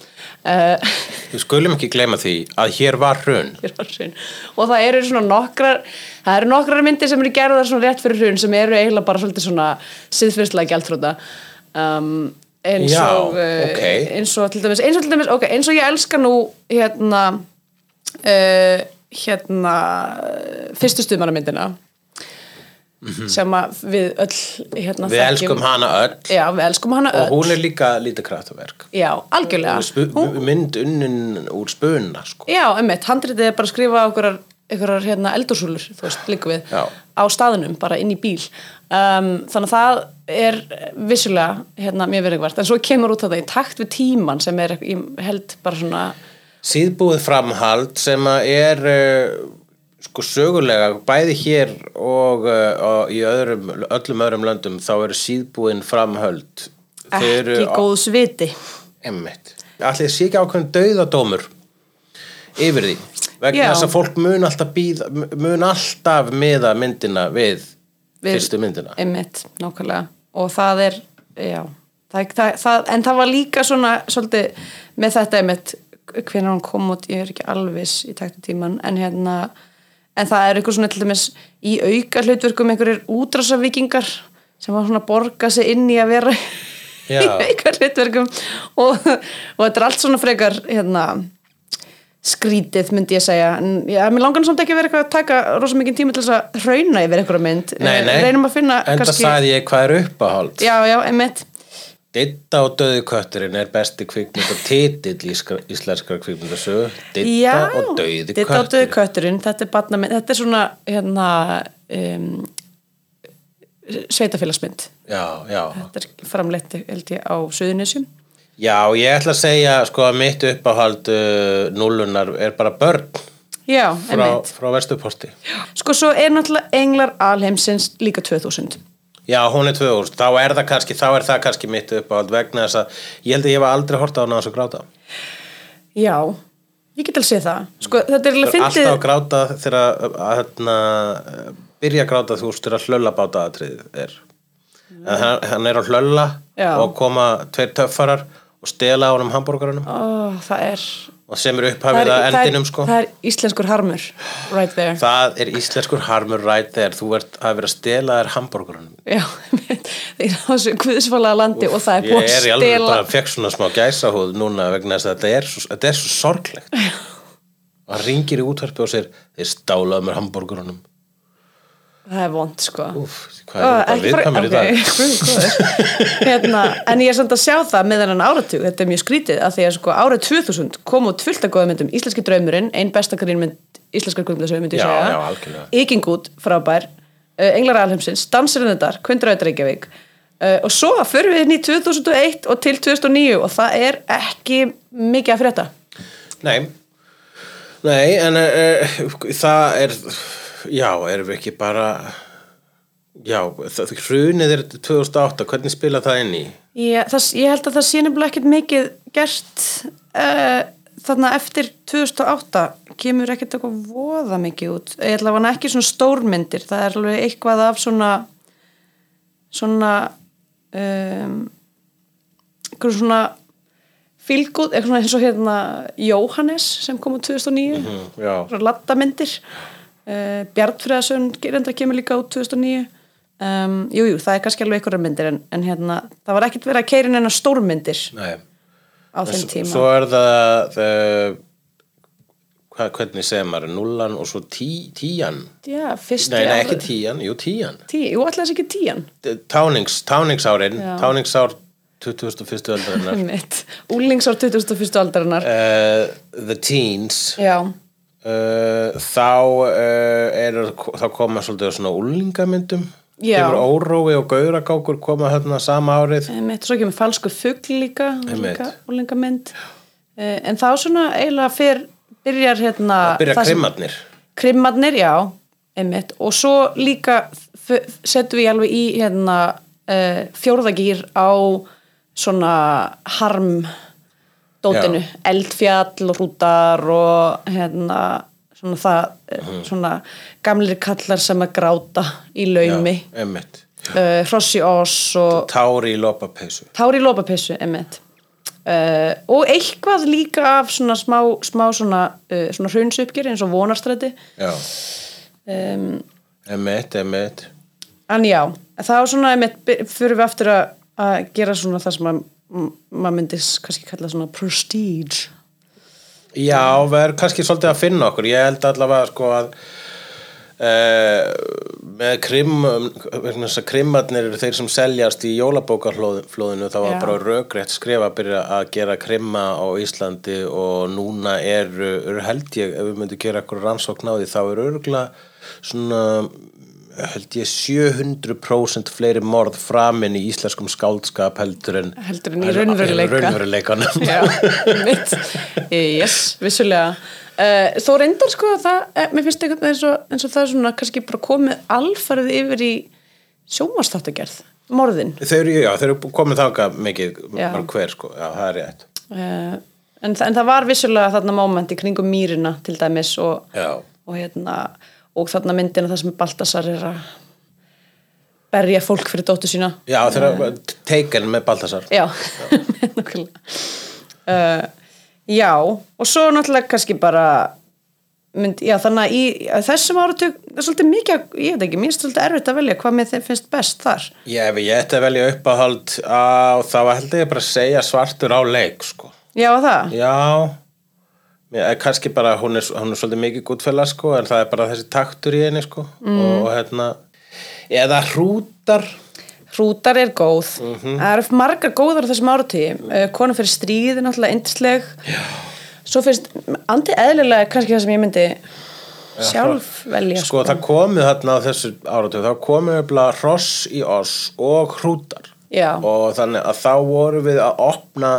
Uh, *laughs* Við skulum ekki gleyma því að hér var hrun. Hér var hrun. Og það eru svona nokkrar það eru nokkrar myndir sem eru gerðar svona rétt fyrir hrun sem eru eiginlega bara svolítið svona siðfyrstlega gjaldþróta um, eins Já, og uh, ok. eins og til dæmis eins og, til dæmis, okay, eins og ég elska nú hérna uh, hérna fyrstu stuðmannamyndina sem að við öll hérna. Við þekkjum. elskum hana öll Já, við elskum hana öll og hún er líka lítið kraftaverk Já, algjörlega Hún- mynd unnin úr spuna sko. Já, emmitt, handritið er bara að skrifa okkur einhverjar hérna, eldursúlur, á staðunum, bara inn í bíl. Um, þannig að það er vissulega hérna, mjög verðingvart en svo kemur út þetta í takt við tíman sem er, held bara svona síðbúið framhald sem er uh, sko sögulega bæði hér og, uh, og í öðrum, öllum öðrum löndum þá eru síðbúin eru ekki góðs viti. Emmitt allir sé ekki ákveðin dauðadómur yfir því. Vegna þess að fólk mun alltaf býða, mun alltaf miða myndina við, Við- fyrstu myndina. Einmitt, nákvæmlega. Og það er, já það, það, það, en það var líka svona svolítið með þetta einmitt hvernig hann kom út, ég er ekki alvis í taktu tíman, en hérna en það er eitthvað svona til dæmis í auka hlutverkum einhverjir útrásavíkingar sem var svona að borga sig inn í að vera *laughs* í auka hlutverkum og, og þetta er allt svona frekar hérna skrítið myndi ég segja. En já, mér langar samt ekki að vera eitthvað að taka rosa mikið tíma til þess að hrauna yfir einhverja mynd. Nei, nei, Eh, reynum að finna en það sagði ég hvað er uppáhald já, já, einmitt. Ditta og döði kötturinn er besti kvikmynd og titill í íslenskra kvikmyndasögu. Ditta og döði Ditta og döði kötturinn. kötturinn. Þetta er, barna, þetta er svona hérna um, sveitafélagsmynd. Já, já. Þetta er framleitt held ég á Suðunisjum Já, ég ætla að segja sko að mitt uppáhald uh, nullunar er bara börn já, frá, frá vestuposti sko svo er náttúrulega Englar Alheimsins líka 2000 Já, hún er 2000, þá er það kannski þá er það kannski mitt uppáhald vegna þess að ég held að ég hef aldrei hort á hana að gráta. Já, ég get alveg séð það. Sko þetta er alveg er alltaf að fyndið gráta þegar að, að hérna, byrja að gráta þú veist þegar hlöllabáta aðtrið er. En hann, hann er á hlölla Já. og koma tveir töffarar og stela á honum hambúrgarunum Ó, það er og sem er upphafið að það er, endinum sko. það er íslenskur harmur right there. Það er íslenskur harmur right there. Þú ert að vera að stela þér hambúrgarunum Já, *laughs* eru á þessu guðsfalaða landi og það er Ég búið er að í alveg stela bara fekk svona smá gæsahúð núna vegna þess að þetta er svo, þetta er svo sorglegt. Og hann ringir í útvarpi og segir þeir stálaðu mér hambúrgarunum það er vond sko. Úf, hvað er þetta viðkvæmur í dag? Okay. *laughs* guð, góður. hérna, en ég er samt að sjá það með þennan áratug, þetta er mjög skrítið að því að sko árið 2000 kom út fullt af góða myndum. Íslenski draumurinn, ein besta grínmynd íslenskar kvöldasögu myndi ég. segja. Ykingút, frábær. Uh, Englar Alheimsins, Dansurinnendar, Kvöndraut Reykjavík. Uh, og svo förum við inn í 2001 og til 2009 og það er ekki mikið að frétta. Nei, nei, en uh, það er, já, erum við ekki bara Já, það, hrunið er 2008, hvernig spila það inn í? Ég, það, ég held að það sé nefnilega ekkert mikið gert uh, þarna eftir 2008 kemur ekkert eitthvað voða mikið út. Ég ætla að hann ekki svona stórmyndir það er alveg eitthvað af svona svona um, eitthvað svona fílgúð, eitthvað svona eins og hérna Jóhannes sem kom úr 2009 Mm, já, svona lattamyndir uh, Bjartfriðarsson gerenda kemur líka út 2009 um, jú, jú, það er kannski alveg einhverja myndir en, en hérna, það var ekkert verið að keira neina stórmyndir nei. á þeim tíma Svo er það, það hvað, hvernig segir maður, nullan og svo tí, tían? Já, fyrst Nei, nei, ekki tían, jú, tían. tí, Jú, alltaf ekki tían Tánings, táningsárin, Já. táningsár 2001. *laughs* aldarinnar. Úlingsár 2001. aldarinnar uh, the Teens, Já, uh, þá, uh, er, þá koma svolítið svona úlingamyndum. Kemur Órói og Gauragákur koma hérna sama árið. mitt, svo kemur falsku fugl líka, Einmitt. líka úlingamynd uh, En þá svona eiginlega fyrr byrjar hérna Byrja það sem- krimmarnir. Krimmarnir, já, einmitt og svo líka settum við alveg í hérna fjórðagýr á svona harm dótinu, eldfjall og hrútar og hérna svona það, mm. svona gamlir kallar sem að gráta í laumi, uh, hrossi oss og Tári í lopapeysu. Tári í lópapissu, einmitt. Uh, og eitthvað líka af svona smá, smá svona, uh, svona hraunsupgjur eins og vonarstræti. Um, emmitt, emmitt. en já, þá svona by- fyrir við aftur að, gera svona það sem að maður myndi s- kannski kalla svona prestige. Já, við erum kannski svolítið að finna okkur. Ég held allavega sko að uh, með krim, krimmarnir eru þeir sem seljast í jólabókarflóðinu þá var Já. bara rökrétt skrifa að byrja að gera krimma á Íslandi og núna eru, eru held ég, ef við myndum gera eitthvað rannsókn á því, þá eru örgla svona held ég 700% fleiri morð framin í íslenskum skáldskap heldur en Heldur en í raunveruleika. raunveruleikanum. *laughs* Yes, vissulega. Uh, þó reyndar sko að það, eh, mér finnst eitthvað eins og, eins og það er svona kannski bara komið alfarið yfir í sjómastáttagerð, morðin. Þau eru, já, þau eru komið þangað mikið, hver sko, já, það er rétt. Uh, en, en það var vissulega þarna moment í kringum mýrina til dæmis og, og, hérna, og þarna myndina það sem Baltasar er að berja fólk fyrir dóttu sína. Já, þau eru taken með Baltasar. Já, *laughs* nákvæmlega. Uh, já, og svo náttúrulega kannski bara mynd, já, þannig að í þessum áratug er svolítið mikið, ég veit ekki, mér er svolítið erfitt að velja hvað mér finnst best þar. Já, ef ég ætti að velja uppáhald á, þá held ég bara að segja svartur á leik, sko. Já, það? Já, Mér, eh, kannski bara, hún er, hún er svolítið mikið gútfella, sko, en það er bara þessi taktur í henni, sko. Og hérna, eða hrútar, Hrútar er góð. Mhm. Það eru margar góðar á þessum áratíð. Uh, kona fyrir stríði, náttúrulega yndisleg. Já. Svo finnst, andi eðlilega kannski það sem ég myndi sjálf velja. sko, það komið þarna á þessu áratug, þá komið hross í oss og hrútar. Já. Og þannig að þá vorum við að opna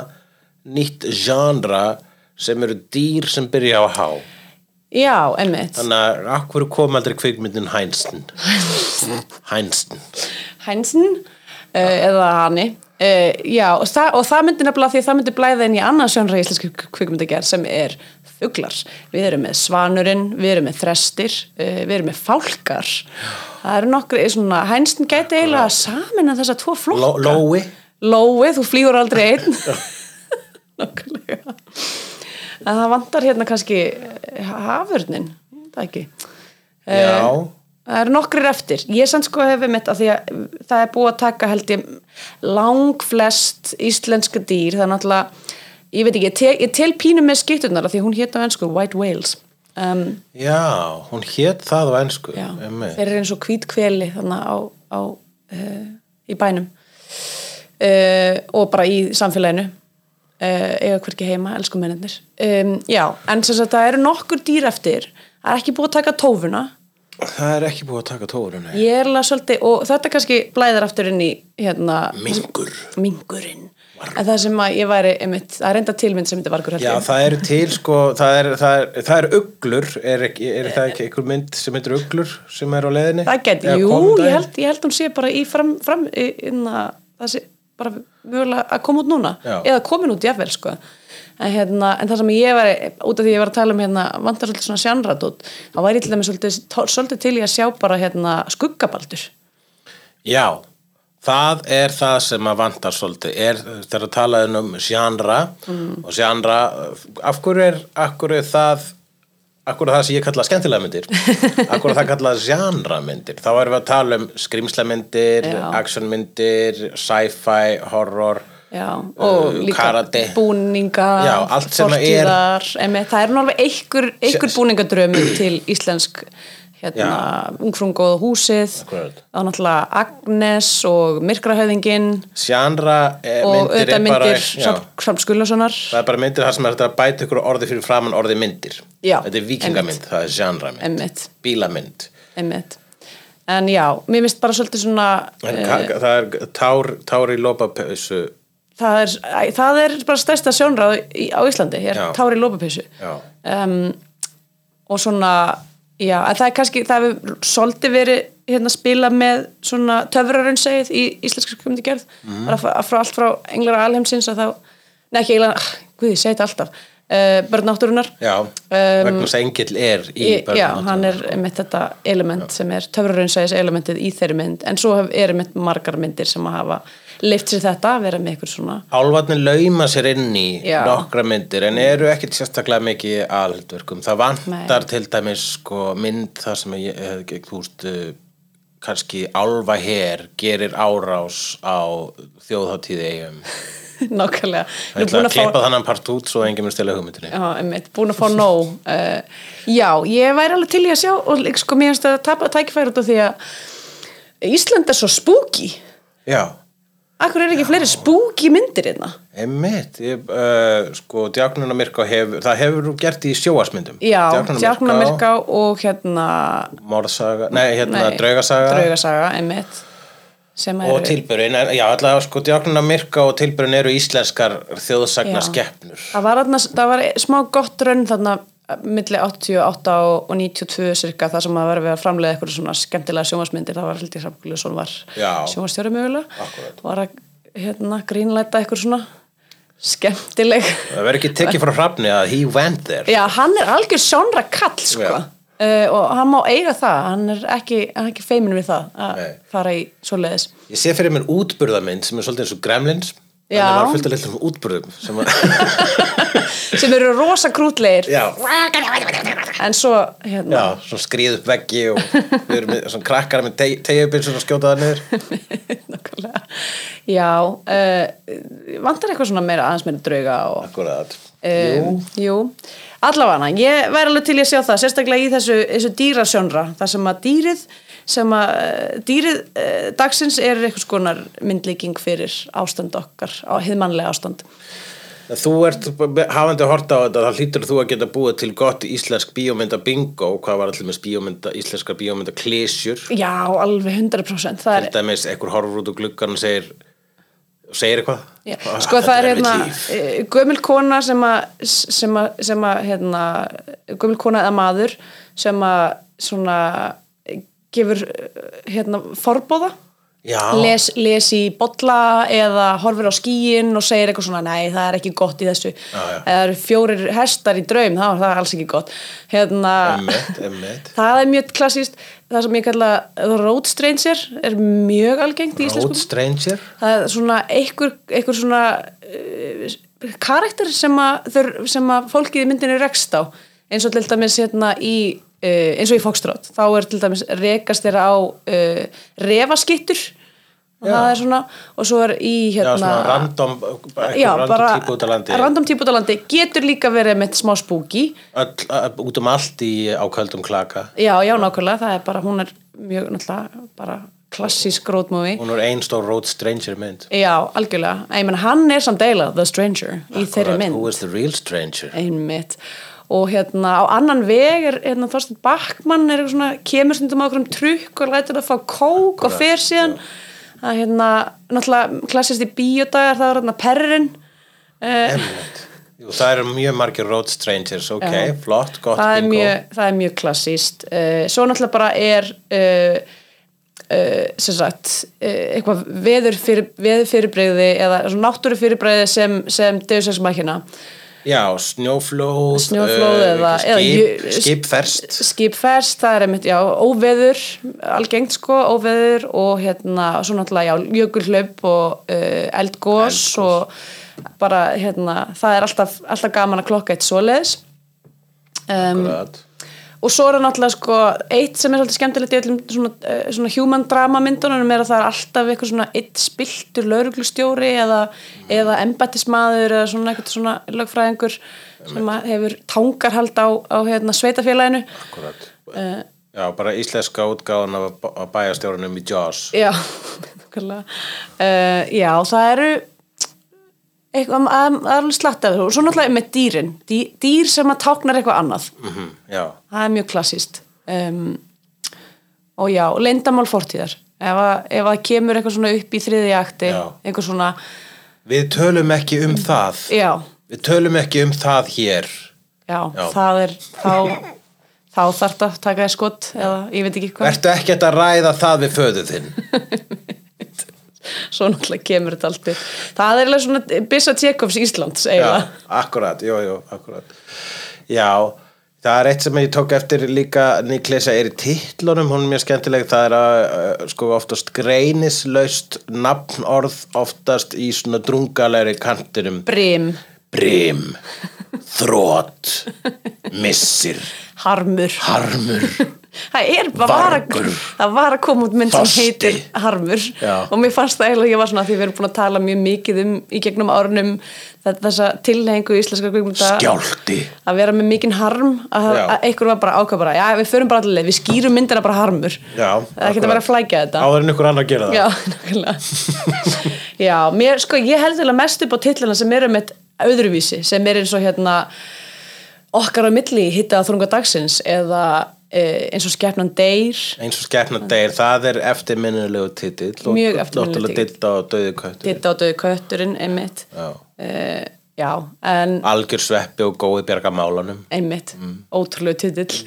nýtt genre sem eru dýr sem byrja á há. Já, emmitt. Þannig að akkur kom aldrei kvikmyndin Hænsten. Hænsten. *laughs* Hænsin uh, eða Hani. Uh, já, og það, og það myndi nefnilega því að það myndi blæða inn í annað sjónra íslenski kvikmyndagerð sem er fuglar. Við erum með svanurinn, við erum með þrestir, uh, við erum með fálkar. Það eru nokkri, svona, Hænsin gæti eiginlega samin að þessa tvo flokka. Ló- Lói. Lói, þú flýgur aldrei einn *laughs* Nákvæmlega En það vantar hérna kannski eh, hafurnin, það ekki? Já. Það eru nokkrir eftir. Ég sann sko hefur mitt að því að það er búið að taka held ég lang flest íslenska dýr. Það er náttúrulega, ég veit ekki ég tel, ég tel pínu með skipturnar af því hún hétt á ennsku White Whales. Um, Já, hún hét það á ennsku. Já, þeir eru eins og hvít kveli þannig á, á uh, í bænum. Uh, og bara í samfélaginu. uh, eiga hverki heima, elsku mennir um, já, en sem sagt það eru nokkur dýr eftir. Það er ekki búið að taka tófuna. Það er ekki búið að taka tórun ég er alveg svolítið, og þetta kannski blæðir aftur inn í hérna, Mingur mingurinn. En það sem að ég væri, einmitt, það er enda tilmynd sem þetta vargur Já, það eru til sko, það er, það er, er uglur, er, ekki, er það ekki einhver mynd sem heitir uglur sem er á leiðinni? það Eða jú, ég held, ég held hún sé bara í fram, fram í, inna, það sé bara mögulega að koma út núna Já. eða komin út jafnvel sko en, hérna, en það sem ég var, út af því ég var að tala um hérna, vantar svolítið svona sjanradót þá væri ég til dæmis svolítið, svolítið til í að sjá bara hérna skuggabaldur Já, það er það sem að vantar svolítið, er þegar að tala um genre Mm. og genre, af hverju er, af hverju er það, hverju er það sem ég kalla skemmtilega myndir, *laughs* hverju er það kallað genre myndir, þá erum við að tala um skrimslamyndir, Já. actionmyndir, sci-fi, horror, Já, og Uh, líka karate. búninga, Já, að er- fortíðar, emi, það er alveg einhver, einhver búningadrömi til íslensk hérna, ungfrung og húsið og náttúrulega Agnes og Myrkrahöfðingin genre eh, og auðvitað myndir Skullassonar það er bara myndir þar sem er að bæta ykkur orði fyrir framann orði myndir, Já, þetta er vikingamynd, einmitt. það er genre mynd, Einmitt. en já, mér finnst bara svolítið svona En ka- það er tár, tár í lópapessu það, er, það er bara stærsta sjónráð á Íslandi, ég er tári lópapeysu Já. um, og svona já, það er kannski, það hefur svolítið verið hérna spila með svona töfrarunnsegið í íslenska kjöfndi gerð Mhm. bara frá, frá allt frá englar alheimsins að þá, nei ekki englar guði, ég segi þetta alltaf. Uh, börn náttúrunar Já, vegna þess að engill er í Í, já, hann er með þetta element sem er töfrarunnsæðis elementið í þeirri mynd en svo er með margar myndir sem að hafa leift sér þetta, að vera með eitthvað svona Álfarnir lauma sér inn í Já. nokkra myndir en eru ekkit sérstaklega mikið í alhaldverkum. Það vantar Nei. til dæmis sko, mynd þar sem ég, eh, þú veist, uh, kannski álfa her gerir árás á þjóðháttíði eigum. *laughs* nákvæmlega Það er að klippa þannig part út svo enginn mun stila hugmyndinni. Já, einmitt, búin að fá nóg uh, *laughs* Já, ég væri alveg til í að sjá og sko, mér finnst að tapa tækifæri út af því að Ísland er svo spooky Já, Akkur er ekki fleiri spooky myndir hérna. Ég, uh, sko, Djáknuna Myrká hefur, það hefur þú gert í sjóasmyndum. Já, Djákna Myrká og hérna Morðsaga, nei, hérna, nei, draugasaga. Draugasaga, sem Og eru tilbyrinn, já allavega sko djáknuna myrka og tilbyrinn eru íslenskar þjóðsagna Já. skeppnur. það það var smá gott raun þarna milli 88 og og 92 cirka þar sem að vera við að framleiða eitthvað svona skemmtilega sjónvarsmyndir það var held ég Hrafngulisson var Já. sjónvarstjóri mögulega var að hérna, grínlæta eitthvað svona skemmtileg Það verður ekki tekið frá hrafni að he went there. já, hann er algjör sjónra kall sko. Uh, og hann má eiga það hann er ekki, ekki feimin við það að Nei. fara í svoleiðis Ég sé fyrir mér útburðamynd sem er svolítið eins og Gremlins. Já. Þannig var fullt af litlum útburðum. Sem að, *laughs* sem eru rosa krútlegir já, en svo hérna, já, svona skrýð upp veggi og við erum með svona krakkar með tegjubilsur og skjóta það niður. *laughs* Nákvæmlega. Já, uh, vantar eitthvað svona meira aðeins meira drauga og Akkurat. um, jú, allavega ég væri alveg til að sjá það, sérstaklega í þessu, þessu dýrasjónra, þar sem að dýrið sem að uh, dýrið uh, dagsins er eitthvað skonar myndlíking fyrir ástand okkar, á hiðmannlega ástand. Þú ert, hafandi hort á þetta, þá hlýtur þú að geta búið til gott íslensk bíómynda bingo, hvað var allir með bíómynda, íslenska bíómynda klísjur. Já, alveg 100% það er, til dæmis einhver horfur út úr gluggan og segir segir eitthvað? Já, Ah, sko það er þetta hérna eh, gömul kona sem að sem að, að hérna, gömul kona eða maður sem að svona eh, gefur eh, hérna forbóða les, les í bolla eða horfir á skíin og segir eitthvað svona nei það er ekki gott í þessu. Já, já. eða það eru fjórir hestar í draum þá er það alls ekki gott. Hérna Einmitt, einmitt. *laughs* það er mjög klassíst það sem ég kalla road stranger er mjög algengt í íslensku. Road Stranger? Það er svona einhver, einhver svona uh, karakter sem að, sem að fólkið í myndinu rekst á. Eins og til dæmis hérna í uh, eins og í Foxtrot þá er til dæmis rekast þeirra á uh, refaskittur. Og það er svona og svo er í Já, hérna svona random, eitthvað já, random típu út á landi. random típu út á landi. Getur líka verið með smá ö, út um allt í ákvældum klaka. Já, já, nákvæmlega, það er bara hún er mjög náttúrulega bara klassísk road movie. Hún er ein stór Road Stranger mynd. Já, algjörlega. Ég menn, hann er samt deila The Stranger í þeirri mynd. Who is the real stranger? Einmitt. Og hérna á annan veg er hérna Þorstein Backmann er eitthvað svona, kemur stundum á okkur um trukk og lætur það fá kók og fer síðan er hérna, náttúrulega klassist í bíódagar, það er hérna perrin Einmitt. Jú, það eru mjög margir road strangers, ok, Já. flott, gott það bingo. mjög, það er mjög klassíst uh, svo náttúrulega bara er uh, uh, sem sagt eitthvað veður, fyrir, veður fyrirbreyði eða náttúru fyrirbreyði sem, sem Machina Já, snjóflóð, Snjóflóð eh, eða- skip, eða skipferst, skipferst, það er einmitt, já, óveður algengt sko, óveður og hérna, svo náttúrulega, já, jökulhlaup og uh, eldgós og bara, hérna, það er alltaf, alltaf gaman að klokka eitt svoleiðis. Um. Og svo er það náttúrulega sko eitt sem er svolítið skemmtilegt í öllum svona, uh, svona human drama myndunum er að það er alltaf eitthvað svona eitt spiltur lauruglustjóri eða, eða embættismadur eða svona eitthvað svona lögfræðingur sem hefur tangarhald á, á hérna, sveitafélaginu akkurat. uh, Já, bara íslenska útgáðan af, bæjastjórunum í Jaws. já *laughs* uh, já, það eru eitthvað, að- það er alveg slatt af þessu og svo náttúrulega með dýrin. Dý, dýr sem að táknar eitthvað annað. Mhm, Já, það er mjög klassíst um, og já, leyndamál fortíðar. Ef að, ef að kemur eitthvað svona upp í þriði akti eitthvað svona, við tölum ekki um það. já, Við tölum ekki um það hér. já, Já. það er þá, þá þarf það að taka þér skot eða ég veit ekki hvað. Vertu ekki að ræða það við föðu þinn. *laughs* svo náttúrulega kemur þetta allt upp. Það er alveg svona Bissa Tjekovs Íslands eiginlega. Já, akkurat, jú, jú, akkurat. Já, það er eitt sem ég tók eftir líka Niklesa er í titlunum, hún er mjög skemmtileg, það er að uh, sko oftast greinislaust nafnorð oftast í svona drungalegri kantinum. Brim, Brim, þrótt, missir, harmur. Harmur, það er, að, Vargur. það var að koma út mynd sem heitir Harmur Já. og mér fannst það eiginlega, ég var svona því við erum búin að tala mjög mikið um í gegnum árunum þessa tilhengu íslenska kvikmynda skjálti. að vera með mikinn harm að, að einhver var bara ákvað bara, já við förum bara allir leið, við skýrum myndina bara harmur Já, það er ekki að flækja þetta Áður en ykkur annar gera það. já, *laughs* já, mér, sko, ég held vel að mest upp á titlina sem eru með öðruvísi sem er eins og hérna okkar á milli hitta þrunga dagsins eða eins og skepnan deyr Eins og skepna degir, það er eftirminnilegu titill. og Mjög eftirminnilegur náttúrulega titill. Didda og döði köttur. hitta á döðu kötturinn einmitt Já. e, já, en Algjör sveppi og góði bjarga málanum. einmitt, Mm. ótrúlega titill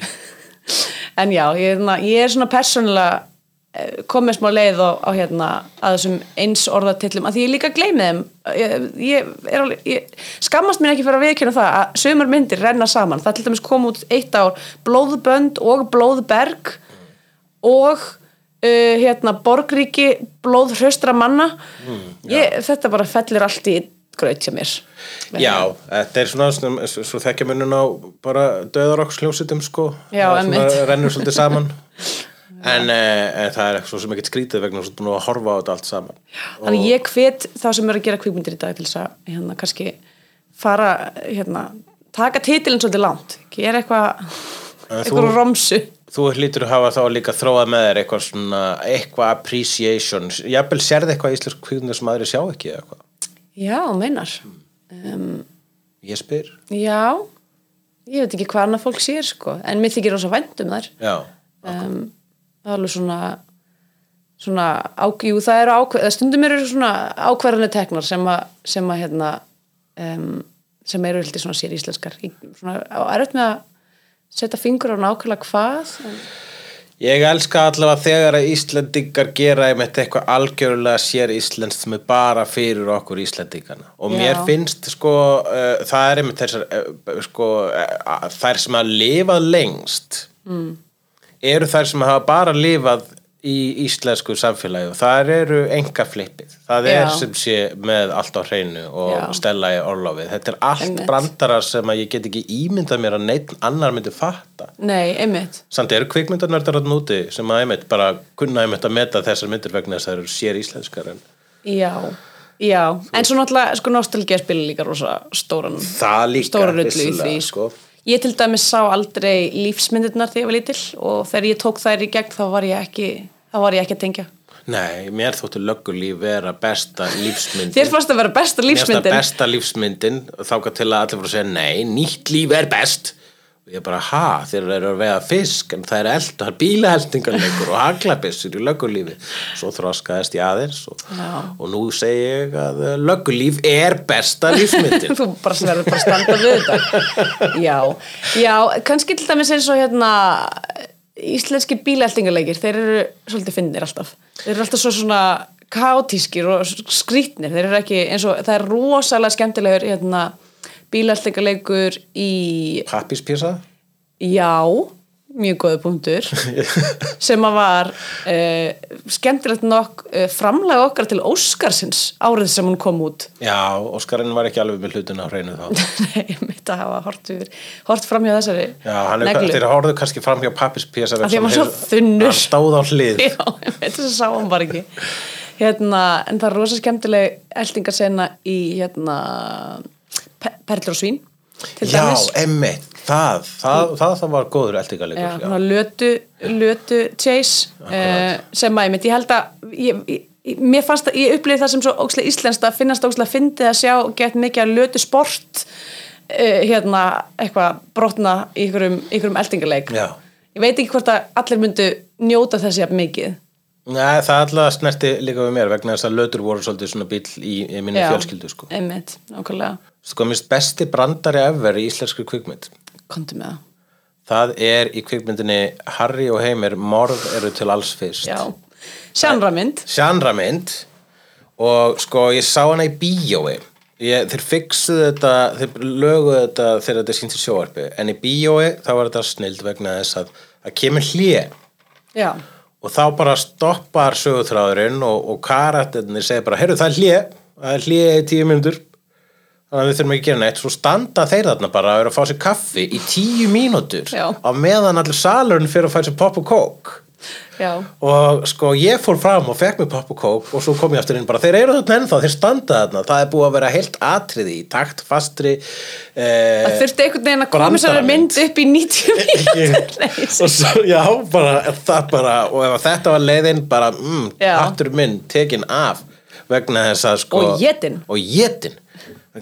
*laughs* en já, ég er, ég er svona persónulega eh, komið smá leið á, á hérna að þessum eins orðatillum að því ég líka gleymi þeim. Ég, ég, alveg, ég skammast mér ekki fyrir að viðkjöna það að sömur myndir renna saman. Það til dæmis kom út eitt ár blóðbönd og blóðberg og uh, hérna borgríki blóðhraustra manna. Mm, ég, þetta bara fellir allt í gröð hjá mér. Já, þetta er svona, svona svo, svo þekkja munun á bara döðaroksljósitum sko. Já, Það svona rennur svolítið saman *laughs* en, eh, en það er svo sem ekkert skrítið vegna svo búin að horfa á þetta allt saman. Þannig ég hvet þá sem eru að gera kvikmyndir í dag til þess að hérna kannski fara hérna, taka titilin svolítið langt gera eitthvað En eitthvað romsu. Þú hlýtur að hafa þá líka þróað með þér eitthvað svona, eitthvað appreciation. Jafnvel sérði eitthvað í íslensk kvíðunir sem aðri sjá ekki eða eitthvað? Já, meinar. Ég spyr. Já, ég veit ekki hvað annað fólk sér sko, en mér þykir rosa vænt um þær. Já, um, það er alveg svona svona, ákjú, það eru ákveð stundum eru svona ákvarðanir teknar sem að, sem að hérna um, sem eru heldur svona sér íslenskar svona, á erfitt með að setja fingur á nákvæmlega hvað en, Ég elska allavega þegar að Íslendingar gera einmitt eitthvað algjörlega sér íslenskt sem er bara fyrir okkur Íslendingana og Já. mér finnst sko uh, það er einmitt þessar uh, sko uh, þær sem hafa lifað lengst mm. Eru þær sem hafa bara lifað í íslensku samfélagi og það eru enga flippið það er Já. sem sé með allt á hreinu og Já. stella í orlofið þetta er allt Einmitt. brandarar sem að ég get ekki ímyndað mér að neitt annar myndi fatta nei, einmitt Samt eru kvikmyndarnördar að núti sem að einmitt bara kunna einmitt að meta þessar myndir vegna þess að það eru sér íslenskar en já, já, en svo náttúrulega sko nostalgía spila líka rosa stóran það líka stóra rullu í vissulega, því sko. Ég til dæmis sá aldrei lífsmyndirnar þegar ég var lítil og þegar ég tók þær í gegn þá var ég ekki þá var ég ekki að tengja. Nei, mér þótti löggulíf vera besta lífsmyndin. Þér fannst að vera besta Mér finnst það lífsmyndin. besta lífsmyndin þáka til að allir voru að segja nei, nýtt líf er best ég bara, ha, þeir eru að vega fisk en það er bílaheldingarleikur og haglabissur í löggulífi. Svo þroskaðist ég aðeins og, og nú segi ég að eh, löggulíf er besta lífsmyndin. *laughs* Þú bara verður bara að standa við þetta. Já, já, kannski til dæmis eins og hérna íslenski bílældingarleikir, þeir eru svolítið finnir alltaf, þeir eru alltaf svo svona kaotískir og skrýtnir. Þeir eru ekki eins og, það er rosalega skemmtilegur hérna bílældingarleikur í Pappispísa? Já, mjög góðu punktur *laughs* sem að var uh, skemmtilegt nokk uh, framlega okkar til Óskarsins árið sem hún kom út Já, Óskarinn var ekki alveg með hlutin á hreinu þá *laughs* Nei, ég mitt að hafa hort, yfir, hort fram hjá þessari Já, hann er, neglu. þeir horfðu kannski fram hjá pappispísa því hann var svo þunnur. Hann stóð á hlið *laughs* Já, ég þess að sá hann bara ekki hérna, en það er rosa skemmtileg eldingarsena í hérna Perlur og svín Já, emmitt, það, það, það, það var góður eldingarleikur Já, lötu, lötu chase uh, sem að ég held að ég, ég, mér fannst að, ég upplýði það sem svo ókslega íslenskt að finnast ókslega fyndið að sjá gett mikið að lötu sport uh, hérna, eitthvað brotna í ykkurum, ykkurum eldingarleik Já. ég veit ekki hvort að allir myndu njóta þessi jafn mikið Nei, það alltaf snerti líka við mér vegna þess að lötur voru svolítið svona bíl í, í minni Já, fjölskyldu sko. einmitt, nákvæmlega, Sko, minnst besti brandari ever í íslenskri kvikmynd. Komdu með það. Það er í kvikmyndinni Harry og Heimir morð eru til alls fyrst. Já, sjánramynd Sjanramynd og sko ég sá hana í bíói. Ég, þeir fixuðu þetta þeir löguðu þetta þegar þetta í sjóarpi en í bíói þá var þetta snild vegna þess að það kemur hlje já, og þá bara stoppar sögutráðurinn og, og karaternir segir bara, heyrðu það er hlje það er hlje í tíu mínútur. Þannig að við þurfum ekki að gera neitt. Svo standa þeir þarna bara að vera að fá sér kaffi í tíu mínútur á meðan allir salurinn fyrir að fæ sér pop og kók já og sko ég fór fram og fekk mér pop og kók og svo kom ég aftur inn bara þeir eru þarna ennþá, þeir standa þarna það er búið að vera heilt atriði í takt fastri eh, það þurfti einhvern veginn að koma sér brandaramynd. mynd upp í 90 *laughs* mínútur Nei, og svo, já, bara, það bara og ef þetta var leiðin bara mm, Já. hattur minn tekin af vegna þess að sko Og étinn. og vegna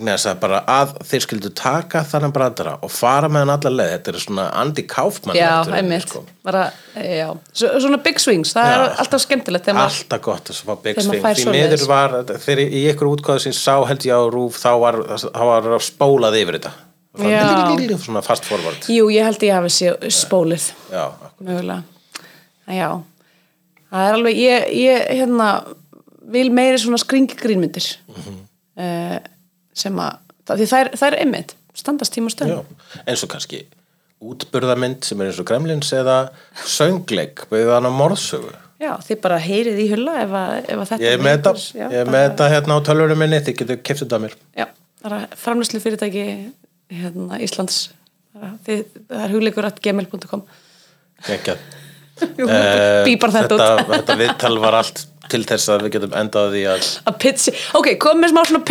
þess að bara að þeir skildu taka þannig brandara og fara með hann alla leið þetta er svona Andy Kaufman já, einmitt. sko. bara, já, Svo, svona big swings það er Já. alltaf skemmtilegt alltaf gott að fá Big Þegar maður Swing. fær því miður var, þegar í ykkur útkvæðu sem sá held ég á rúf þá var, var spólað yfir þetta. Já. svona fast forward. Jú, ég held ég hafi séð spólið. Já, mögulega. Já, það er alveg ég, ég hérna vil meiri svona skringi grínmyndir Mhm. uh, sem að það, því það er, það er einmitt standast tíma og já. stönd eins og kannski útburðamynd sem er eins og Gremlins eða söngleik byggðan á morðsögu. Já, þið bara heyrið í hulla ef, að, ef að þetta ég er með þetta, ég er með þetta hérna á tölvunum minni þið getur keft þetta á mér. Já, það er framlæslu fyrirtæki hérna, Íslands. Það er- þið, það er hugleikur at gmail.com Gekjað. *laughs* Bípar þetta, þetta, út. þetta viðtal var allt til þess að við getum endað á því að að pitsi, ok, kom með smá svona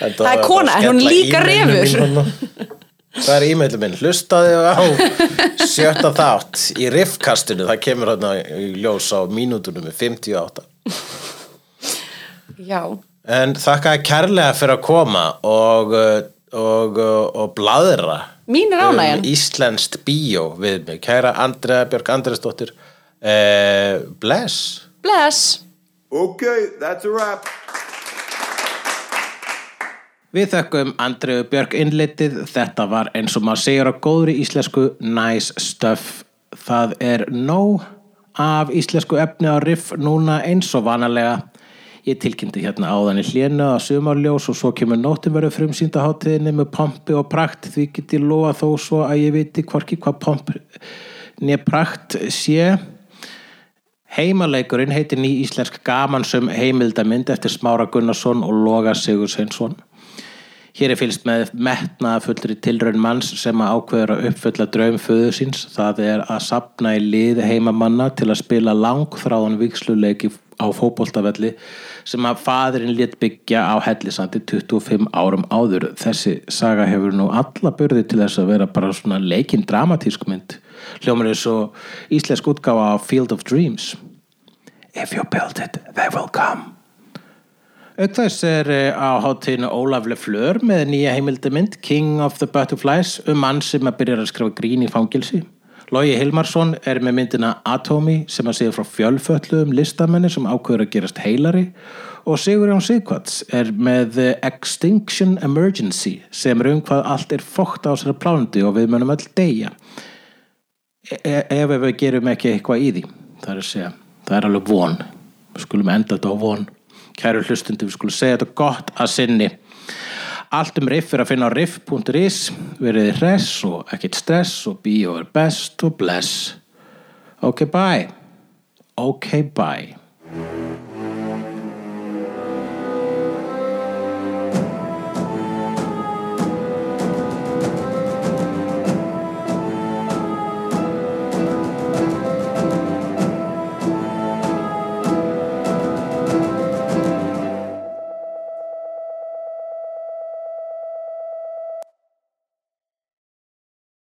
Þetta Það er kona, en hún líka þarna. Það er e-mailum minn, hlustaði á sjötta þátt í riffkastinu, það kemur hérna í ljós á mínútunum með 58. Já, En þakkaði kærlega fyrir að koma og, og, uh, og bladra mín er ánægjan um íslenskt bíó við mig. Kæra Andrea Björk Andresdóttir, uh, bless. Bless Okay, that's a wrap. Við þökkum Andreu Björk innlitið, þetta var eins og maður segir á góðri íslensku nice stuff. Það er nóg af íslensku efni á riff núna eins og vanalega. Ég tilkynnti hérna áðan í hlénu að sumarljós og svo kemur nóttin verið frumsýnda hátíðinni með pompi og prakt því get ég lofa þó svo að ég viti hvorki hvað pomp nýja prakt sé. Heimaleikurinn heitir ný íslensk gamansum heimildamind eftir Smára Gunnarsson og Loga Sigursveinsson. Hér er fylgst með metnaða fullri tilraun manns sem að ákveður að uppfulla draum föðu síns. Það er að sapna í lið heimamanna til að spila langþráðan viksluleiki á fótboltavelli sem að faðurinn létt byggja á hellisandi 25 árum áður. Þessi saga hefur nú alla börði til þess að vera bara svona leikinn dramatísk mynd hljómar er svo íslensk útgáfa á Field of Dreams If you build it, they will come Auk þess er eh, á hátíðinu Ólaf Lefleur með nýja heimildamind King of the Butterflies um mann sem að byrja að skrifa grín í fangilsi. Logi Hilmarsson er með myndina Atomy sem að segja frá fjölfölluðum listamenni sem ákveður að gerast heilari. Og Sigurjón Sigvarts er með eh, Extinction Emergency sem er um hvað allt er fókt á sér plánundi og við munum öll deyja. E ef við gerum ekki eitthvað í því það er að segja, það er alveg von. Við skulum enda þetta á von. Kæru hlustundi, við skulum segja þetta gott að sinni allt um riff er að finna á riff.is verið hress og ekkert stress og be your best og bless. Ok bye. Ok bye